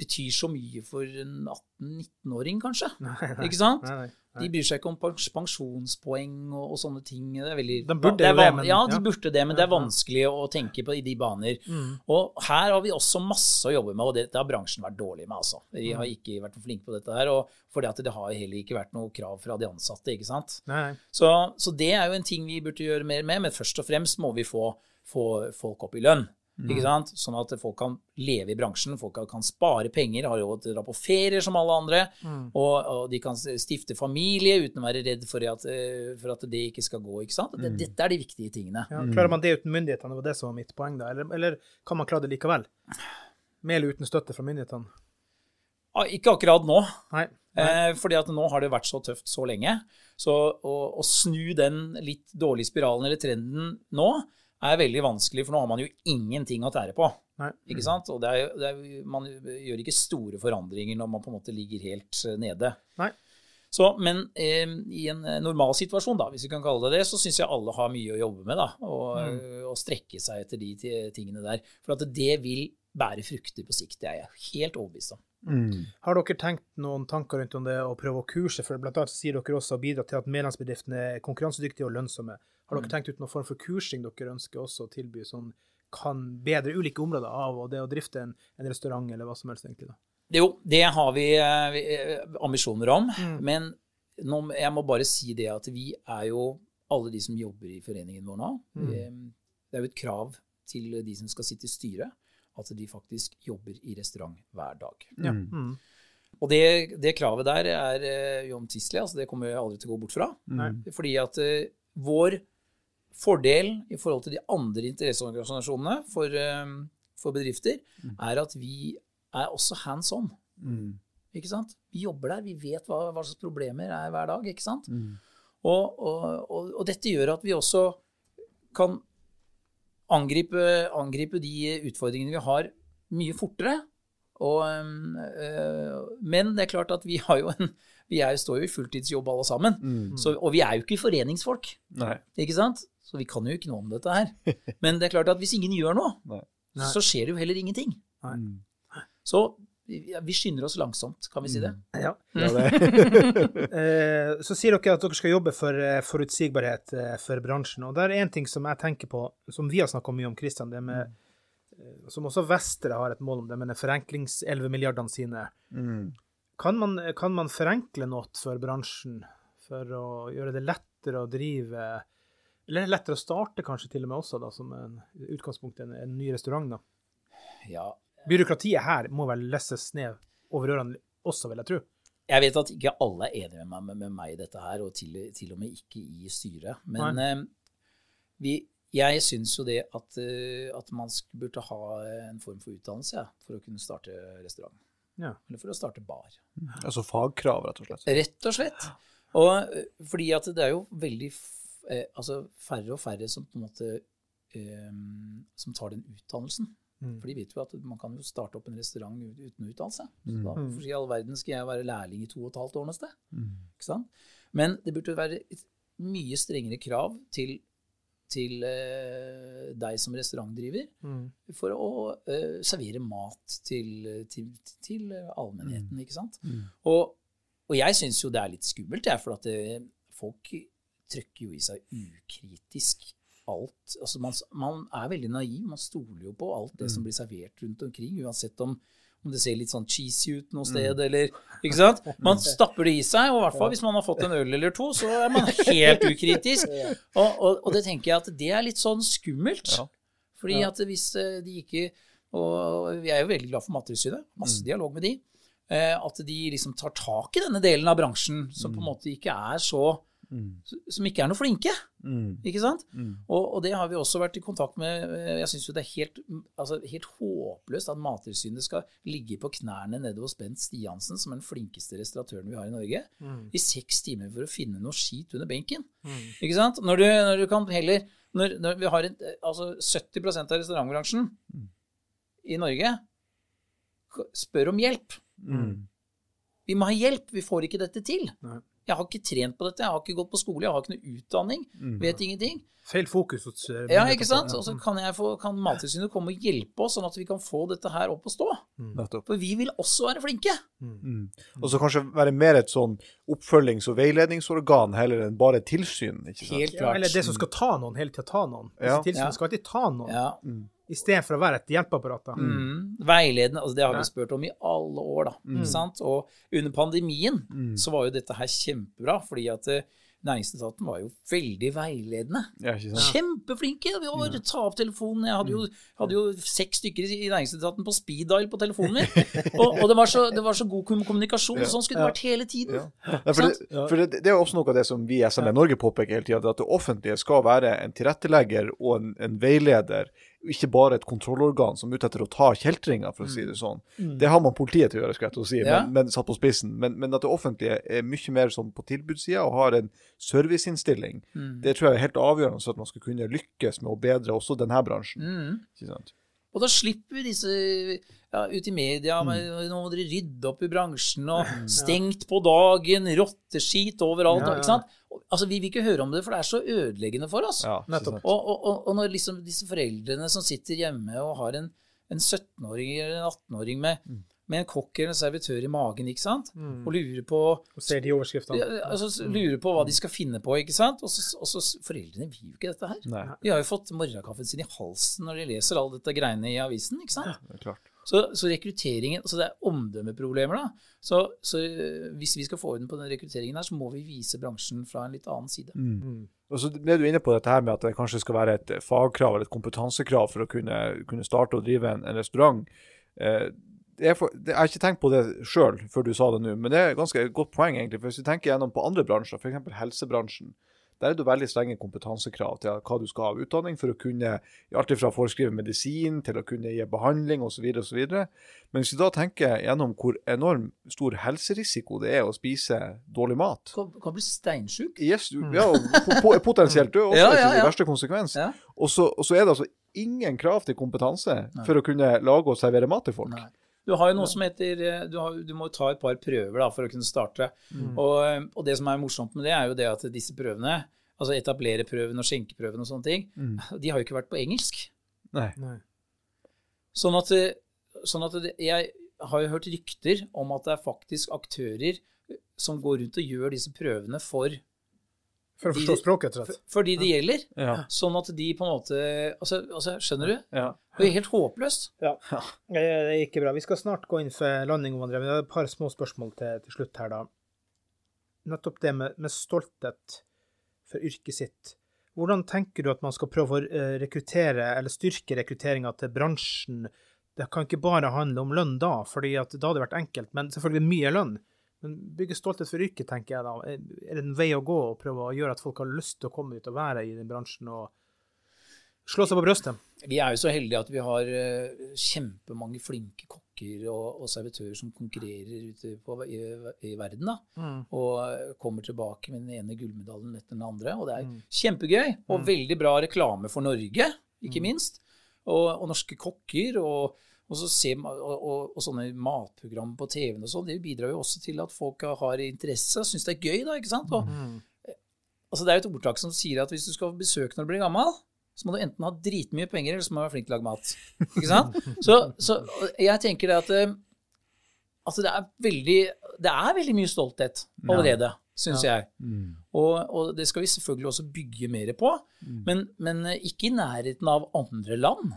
betyr så mye for en 18-19-åring, kanskje. Nei, nei. Ikke sant? Nei. De bryr seg ikke om pens- pensjonspoeng og, og sånne ting. Det er veldig, De burde det er det, men- Ja, de burde det, men det er vanskelig å tenke på i de baner. Mm. Og her har vi også masse å jobbe med, og dette har bransjen vært dårlig med. altså. Vi har ikke vært for flinke på dette her, og fordi at det har heller ikke vært noe krav fra de ansatte. ikke sant? Så, så det er jo en ting vi burde gjøre mer med, men først og fremst må vi få, få folk opp i lønn. Ikke sant? Sånn at folk kan leve i bransjen, folk kan- spare penger, har råd til å dra på ferier som alle andre, og, og de kan stifte familie uten å være redd for at, eh, for at det ikke skal gå. ikke sant? Det, dette er de viktige tingene. Ja, klarer man det uten myndighetene? Det var det som var mitt poeng, da. Eller, eller kan man klare det likevel? Med eller uten støtte fra myndighetene? Ah, Ikke akkurat nå, Nei. Eh, fordi at nå har det vært så tøft så lenge. Så å, å snu den litt dårlige spiralen eller trenden nå er veldig vanskelig, for nå har man jo ingenting å tære på. Nei. Ikke sant? Og det er, det er, man gjør ikke store forandringer når man på en måte ligger helt eh, nede. Nei. Så, men eh, i en eh, normal situasjon, da, hvis vi kan kalle det det, så syns jeg alle har mye å jobbe med. da, Og, mm. og strekke seg etter de tingene der. For at det vil bære frukter på sikt. Det er jeg helt overbevist om. Har dere tenkt noen tanker rundt om det å prøve å kurse? For blant annet sier dere også å bidra til at medlemsbedriftene er konkurransedyktige og lønnsomme. Har dere tenkt ut noen form for kursing dere ønsker også å tilby, som kan bedre ulike områder av og det å drifte en, en restaurant eller hva som helst, egentlig? da? Jo, det har vi eh, eh, ambisjoner om. Men nå, jeg må bare si det at vi er jo alle de som jobber i foreningen vår nå. Mm. Det er jo et krav til de som skal sitte i styret, at de faktisk jobber i restaurant hver dag. Ja. Mm. Og det, det kravet der er uomtvistelig. Altså det kommer jeg aldri til å gå bort fra. Fordi at eh, vår fordel i forhold til de andre interesseorganisasjonene for, eh, for bedrifter, er at vi er også hands on. Ikke sant? Vi jobber der, vi vet hva, hva slags problemer er hver dag. ikke sant? Og, og, og, og dette gjør at vi også kan angripe, angripe de utfordringene vi har, mye fortere. Og, øh, men det er klart at vi har jo en Vi er, står jo i fulltidsjobb alle sammen. Så, og vi er jo ikke foreningsfolk. Nei. Ikke sant? Så vi kan jo ikke noe om dette her. [LAUGHS] Men det er klart at hvis ingen gjør noe, Nei. Så skjer det jo heller ingenting. Nei. Så ja, vi skynder oss langsomt, kan vi si det? Ja. Ja, det. [LAUGHS] [LAUGHS] Eh, Så sier dere at dere skal jobbe for eh, forutsigbarhet eh, for bransjen. Og det er én ting som jeg tenker på, som vi har snakka mye om, Kristian, det med eh, Som også Vestre har et mål om, det med de forenklings-11 milliardene sine. Mm. Kan man, kan man forenkle noe for bransjen for å gjøre det lettere å drive Eller lettere å starte, kanskje til og med også, da, som en i en, en ny restaurant? da. Ja. Byråkratiet her må vel lesses ned over ørene også, vil jeg tro. Jeg vet at ikke alle er enige med meg, med, med meg i dette her, og til, til og med ikke i styret. Men eh, vi, jeg syns jo det at, eh, at man burde ha en form for utdannelse ja, for å kunne starte restaurant. Ja. Eller for å starte bar. Altså fagkrav, rett og slett. Rett og slett. Og eh, fordi at det er jo veldig f- eh, altså færre og færre som på en måte eh, som tar den utdannelsen. Mm. For de vet jo at man kan jo starte opp en restaurant uten utdannelse. utdanne. Så Mm. da, for i all verden skal jeg være lærling i to og et halvt år noe sted? Mm. Ikke sant? Men det burde være et mye strengere krav til, til eh, deg som restaurantdriver Mm. for å uh, servere mat til, til, til allmennheten, ikke sant? Mm. Og, og jeg syns jo det er litt skummelt, jeg, for at det, folk trykker jo i seg ukritisk alt. Altså man, man er veldig naiv, man stoler jo på alt det som blir servert rundt omkring, uansett om, om det ser litt sånn cheesy ut noe sted, eller Ikke sant? Man [LAUGHS] stapper det i seg, og i hvert fall hvis man har fått en øl eller to, så er man helt ukritisk. [LAUGHS] Og, og, og det tenker jeg at det er litt sånn skummelt. Ja. Fordi at hvis eh, de ikke Og vi er jo veldig glad for Mattilsynet, masse dialog med de. eh, At de liksom tar tak i denne delen av bransjen som på en måte ikke er så Mm. Som ikke er noe flinke. Mm. Ikke sant? Mm. Og, og det har vi også vært i kontakt med. eh, Jeg syns jo det er helt, altså, helt håpløst at Mattilsynet skal ligge på knærne nede hos Bent Stiansen, som er den flinkeste restauratøren vi har i Norge, Mm. i seks timer for å finne noe skit under benken. Mm. Ikke sant? Når du, når du kan heller Når, når vi har en, altså 70% av restaurantbransjen i Norge spør om hjelp. Mm. Vi må ha hjelp, vi får ikke dette til. Nei. Jeg har ikke trent på dette, jeg har ikke gått på skole, jeg har ikke noe utdanning, Mm. vet ingenting. Feil fokus hos eh, Ja, ikke sant? Og så kan, jeg kan Mattilsynet komme og hjelpe oss, sånn at vi kan få dette her opp og stå. Nettopp. For vi vil også være flinke. Mm. Og så kanskje være mer et sånn oppfølgings- og veiledningsorgan heller enn bare tilsyn. ikke sant? Helt Ja, klart. eller det som skal ta noen, hele tida ta noen. Ja. Tilsynet Ja. skal alltid ta noen, Ja. Istedenfor å være et hjelpeapparat. Mm. Veiledende, altså det har vi spurt om i alle år, da. Mm. Sant? Og under pandemien Mm. så var jo dette her kjempebra, fordi at eh, Næringsetaten var jo veldig veiledende. Ja? Kjempeflinke! Vi var bare ta opp telefonen. Jeg hadde jo, hadde jo seks stykker i Næringsetaten på speed dial på telefonen min. Og, og det, var så, det var så god kommunikasjon. Ja. Sånn skulle det vært hele tiden. Ja. Ja, for det, for det, det er også noe av det som vi i SMN Norge påpeker hele tida, at det offentlige skal være en tilrettelegger og en, en veileder, ikke bare et kontrollorgan som er ute etter å ta kjeltringer, for å si det sånn. Det har man politiet til å gjøre, skal jeg til å si, Ja. men, men satt på spissen. Men, men at det offentlige er mye mer sånn på tilbudssida og har en serviceinnstilling, Mm. det tror jeg er helt avgjørende for at man skal kunne lykkes med å bedre også denne bransjen. Mm. Ikke sant? Og da slipper vi disse ja, ut i media med nå må dere rydde opp i bransjen, og stengt på dagen, rotteskit overalt. Ja, ja. Ikke sant? Altså, Vi vil ikke høre om det, for det er så ødeleggende for oss. Ja, Nettopp. Og, og, og, og når liksom disse foreldrene som sitter hjemme og har en, en 17-åring eller en 18-åring med, med en kokk eller en servitør i magen, ikke sant? Mm. og lurer på Og ser de overskriftene. ja, altså, lurer på hva de skal finne på, ikke sant? Og så, og så Foreldrene vil jo ikke dette her. Nei, De har jo fått morgenkaffen sin i halsen når de leser all dette greiene i avisen, ikke sant? det er klart. Så, så rekrutteringen Så det er omdømmeproblemer, da. Så, så øh, hvis vi skal få orden på den rekrutteringen her, så må vi vise bransjen fra en litt annen side. Mm. Og så ble du inne på dette her med at det kanskje skal være et fagkrav eller et kompetansekrav for å kunne, kunne starte og drive en, en restaurant. Eh, er for, jeg har ikke tenkt på det sjøl før du sa det nå, men det er et ganske godt poeng. egentlig, for Hvis du tenker gjennom på andre bransjer, f.eks. helsebransjen, der er det veldig strenge kompetansekrav til hva du skal ha av utdanning for å kunne alt fra foreskrive medisin til å kunne gi behandling osv. Men hvis vi da tenker gjennom hvor enormt stor helserisiko det er å spise dårlig mat Kan, kan bli steinsjuk. Yes, ja, og po- po- [LAUGHS] potensielt død også, Ja, ja, ja. i verste konsekvens. Ja. Og, så, og så er det altså ingen krav til kompetanse Nei. for å kunne lage og servere mat til folk. Nei. Du har jo noe som heter eh, Du, har, du må ta et par prøver da, for å kunne starte. Mm. Og, eh, og det som er morsomt med det, er jo det at disse prøvene, altså etablererprøven og skjenkeprøven og sånne ting, Mm. [LAUGHS] de har jo ikke vært på engelsk. Nei. Nei. Sånn at, eh, sånn at det, jeg har jo hørt rykter om at det er faktisk aktører som går rundt og gjør disse prøvene for, For å forstå språket, rett og slett. for de det gjelder. Ja. Sånn at de på en måte Altså, altså skjønner du? ja. Det er helt håpløst. Ja. Det er ikke bra. Vi skal snart gå inn for landing, men det er et par små spørsmål til, til slutt her, da. Nettopp det med, med stolthet for yrket sitt. Hvordan tenker du at man skal prøve å eh, rekruttere, eller styrke rekrutteringa til bransjen? Det kan ikke bare handle om lønn da, fordi da hadde det vært enkelt, men selvfølgelig mye lønn. Men bygge stolthet for yrket, tenker jeg da. Er det en vei å gå å prøve å gjøre at folk har lyst til å komme ut og være i den bransjen og slå seg på brystet? Vi er jo så heldige at vi har eh, kjempemange flinke kokker og, og servitører som konkurrerer ute på, i, i verden. da, Og eh, kommer tilbake med den ene gullmedaljen etter den andre. Og det er kjempegøy, og veldig bra reklame for Norge, ikke minst. Og, og norske kokker. og og, så ser, og, og, og sånne matprogram på TV-en og sånn, det bidrar jo også til at folk har interesse og syns det er gøy. da, ikke sant? Og, altså Det er jo et ordtak som sier at hvis du skal besøke når du blir gammel, så må du enten ha dritmye penger, eller så må du være flink til å lage mat. Ikke sant? [LAUGHS] Så, så jeg tenker det at eh, altså det er veldig det er veldig mye stolthet allerede, syns jeg. Og, og det skal vi selvfølgelig også bygge mer på, men, men eh, ikke i nærheten av andre land.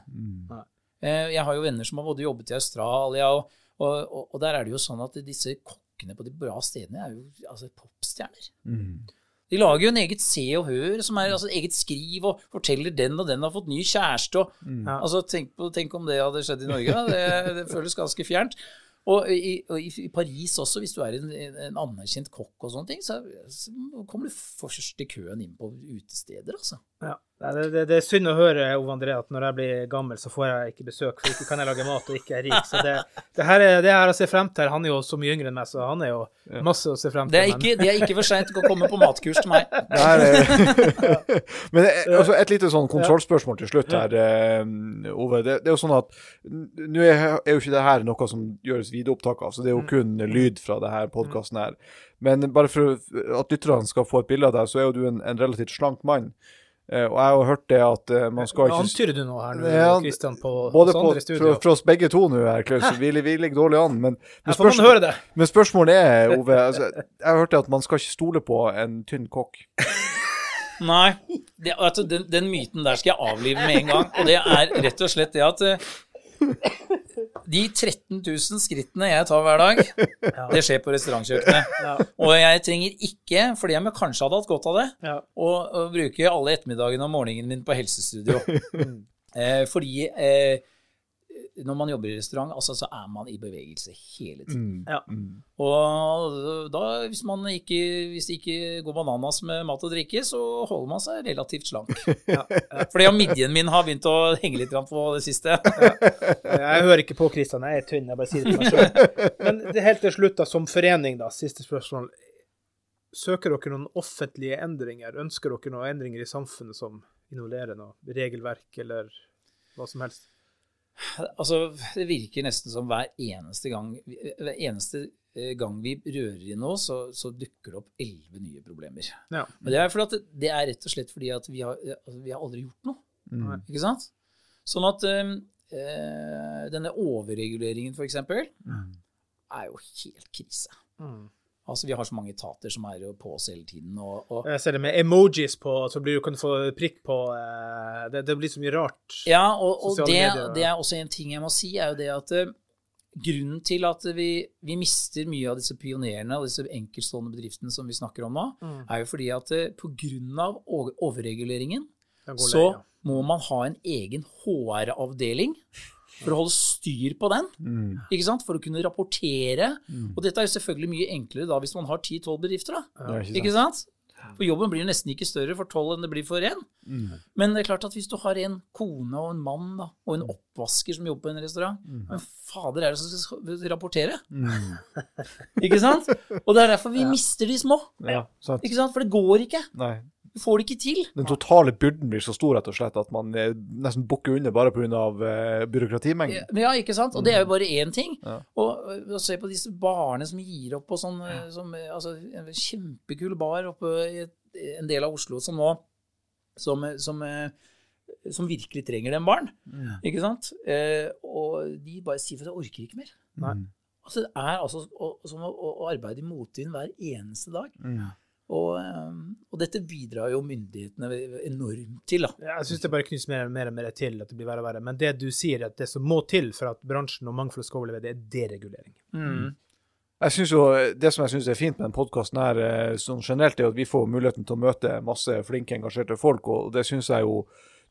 Eh, Jeg har jo venner som har både jobbet i Australia, og, og, og, og der er det jo sånn at disse kokkene på de bra stedene er jo altså popstjerner. De lager jo en eget Se og Hør, som er altså eget skriv, og forteller den og den har fått ny kjæreste. Og, mm. altså, tenk, på, tenk om det hadde skjedd i Norge. da. Det, det føles ganske fjernt. Og i, og i Paris også, hvis du er en, en anerkjent kokk og sånne ting, så, så kommer du først i køen inn på utesteder, altså. Ja. Det, det, det er synd å høre, Ove André, at når jeg blir gammel, så får jeg ikke besøk, for ikke kan jeg lage mat og ikke er rik. Så det, det her er det her jeg ser frem til. Han er jo så mye yngre enn meg, så han er jo masse å se frem til. Det er ikke, det er ikke for seint å komme på matkurs til meg. [LAUGHS] Det er- [LAUGHS] Men altså, et lite sånn kontrollspørsmål til slutt her, eh, Ove. Det, det er jo sånn at Nå er, er jo ikke det her noe som gjøres videoopptak av, så det er jo kun lyd fra det her podkasten her. Men bare for at lytterne skal få et bilde av deg, så er jo du en, en relativt slank mann. Eh, og jeg har hørt det at uh, man skal ikke antyder du nå her, nå, Ja, Kristian, på Både oss andre studio? for, for oss begge to nå her, Klaus, vi, vi ligger dårlig an. Men, men, det. men spørsmålet er, Ove altså, Jeg har hørt det at man skal ikke stole på en tynn kokk. [LAUGHS] Nei. Det, altså, den, den myten der skal jeg avlive med en gang. Og det er rett og slett det at eh, [LAUGHS] de 13 000 skrittene jeg tar hver dag, det skjer på restaurantkjøkkenet. Ja. Og jeg trenger ikke, fordi jeg kanskje hadde hatt godt av det, Ja. å, å bruke alle ettermiddagene og morgenen min på helsestudio. [LAUGHS] eh, fordi eh, når man jobber i restaurant, altså, så er man i bevegelse hele tiden. Ja. Og da, hvis man ikke, hvis det ikke går bananas med mat og drikke, så holder man seg relativt slank. [LAUGHS] Fordi midjen min har begynt å henge litt på det siste. Jeg hører ikke på Kristian, jeg er tynn, jeg bare sier det til meg sjøl. Men det helt til slutt, da, som forening, da, siste spørsmål. Søker dere noen offentlige endringer? Ønsker dere noen endringer i samfunnet som involverer noe regelverk eller hva som helst? Altså, det virker nesten som hver eneste gang Hver eneste eh, gang vi rører i noe, så, så dukker det opp elleve nye problemer. Ja. Og det er, fordi at, det er rett og slett fordi at vi har, altså, vi har aldri gjort noe. Mm. Ikke sant? Sånn at eh, eh, denne overreguleringen, for eksempel, er jo helt krise. Mm. Altså, Vi har så mange etater som er på oss hele tiden. Og, og Jeg ser det med emojis på, så blir du kan få prikk på uh, det, det blir så mye rart. Ja, og, og det, det er også en ting jeg må si, er jo det at uh, grunnen til at vi, vi mister mye av disse pionerene og disse enkeltstående bedriftene som vi snakker om nå, Mm. er jo fordi at uh, på grunn av overreguleringen så lei, ja. må man ha en egen HR-avdeling for å holde styr på den. Ikke sant? For å kunne rapportere. Og dette er jo selvfølgelig mye enklere da hvis man har 10-12 bedrifter. da. Ikke sant? For jobben blir nesten ikke større for tolv enn det blir for én. Men det er klart at hvis du har en kone og en mann da, og en oppvasker som jobber på en restaurant, hvem fader er det som skal rapportere? Ikke sant? [LAUGHS] Og det er derfor vi mister de små. Ja. Ikke sant? For det går ikke. Nei. Du får det ikke til. Den totale byrden blir så stor rett og slett at man eh, nesten bukker under bare pga. Uh, byråkratimengden. Ja, ikke sant? Og det er jo bare én ting. Ja. Og, å se på disse barene som gir opp på sånn ja. som, eh, altså, En kjempekul bar oppe i en del av Oslo som nå Som, eh, som, eh, som virkelig trenger den baren. Ikke sant? Eh, og de bare sier for at de orker ikke mer. Nei. Altså, det er altså som å, å, å arbeide i motvind hver eneste dag. Mm. Og, eh, og dette bidrar jo myndighetene enormt til. da. Jeg syns det bare knyttes mer, mer og mer til at det blir verre og verre. Men det du sier, at det som må til for at bransjen og mangfold skal overleve, det er deregulering. Jeg synes jo, Det som jeg syns er fint med denne podkasten, eh, sånn generelt, er at vi får muligheten til å møte masse flinke, engasjerte folk. og Det syns jeg jo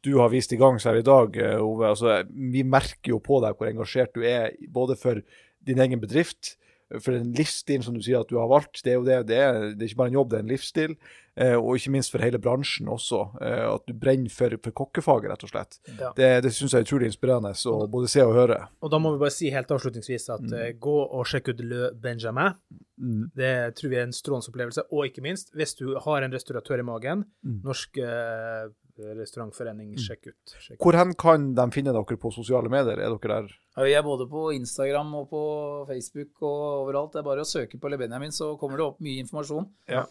du har vist i gang her i dag, eh, Ove. Altså, vi merker jo på deg hvor engasjert du er, både for din egen bedrift, for den livsstilen som du sier at du har valgt. Det er jo det, det er, det er ikke bare en jobb, det er en livsstil. eh, Og ikke minst for hele bransjen også. eh, At du brenner for, for kokkefaget, rett og slett. Ja. Det, det syns jeg er utrolig inspirerende å både se og høre. Og da må vi bare si helt avslutningsvis at eh, gå og sjekk ut Le Benjamin. Mm. Det tror vi er en strålende opplevelse. Og ikke minst, hvis du har en restauratør i magen, Mm. Norsk eh, restaurantforening, sjekk ut. Sjekk. Hvor hen kan de finne dere på sosiale medier? Er dere der? Ja, Vi er både på Instagram og på Facebook og overalt. Det er bare å søke på Le Benjamin, så kommer det opp mye informasjon. Ja.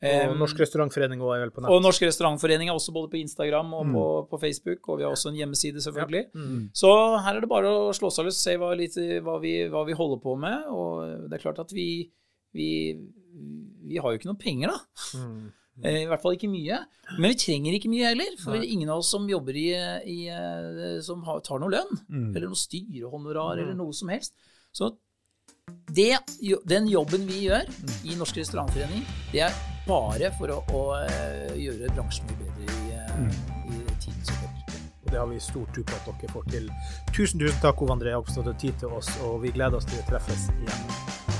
Og Norsk restaurantforening også er vel på nett. og Norsk restaurantforening er også både på Instagram og Mm. på, på Facebook, og vi har også en hjemmeside, selvfølgelig. Mm. Så her er det bare å slå seg løs, se hva, litt, hva, vi, hva vi holder på med. Og det er klart at vi, vi, vi har jo ikke noe penger, da. Mm. Eh, I hvert fall ikke mye. Men vi trenger ikke mye heller. For Nei. ingen av oss som jobber i, i eh, som har, tar noe lønn. Mm. Eller noe styrehonorar, Mm. eller noe som helst. Så det, den jobben vi gjør i Norsk restaurantforening, det er bare for å, å eh, gjøre bransjen mye bedre i, eh, i tiden som kommer. Og det har vi stor tro på at dere får til. Tusen, tusen takk, Ove André Hogstad, for tid til oss, og vi gleder oss til å treffes igjen.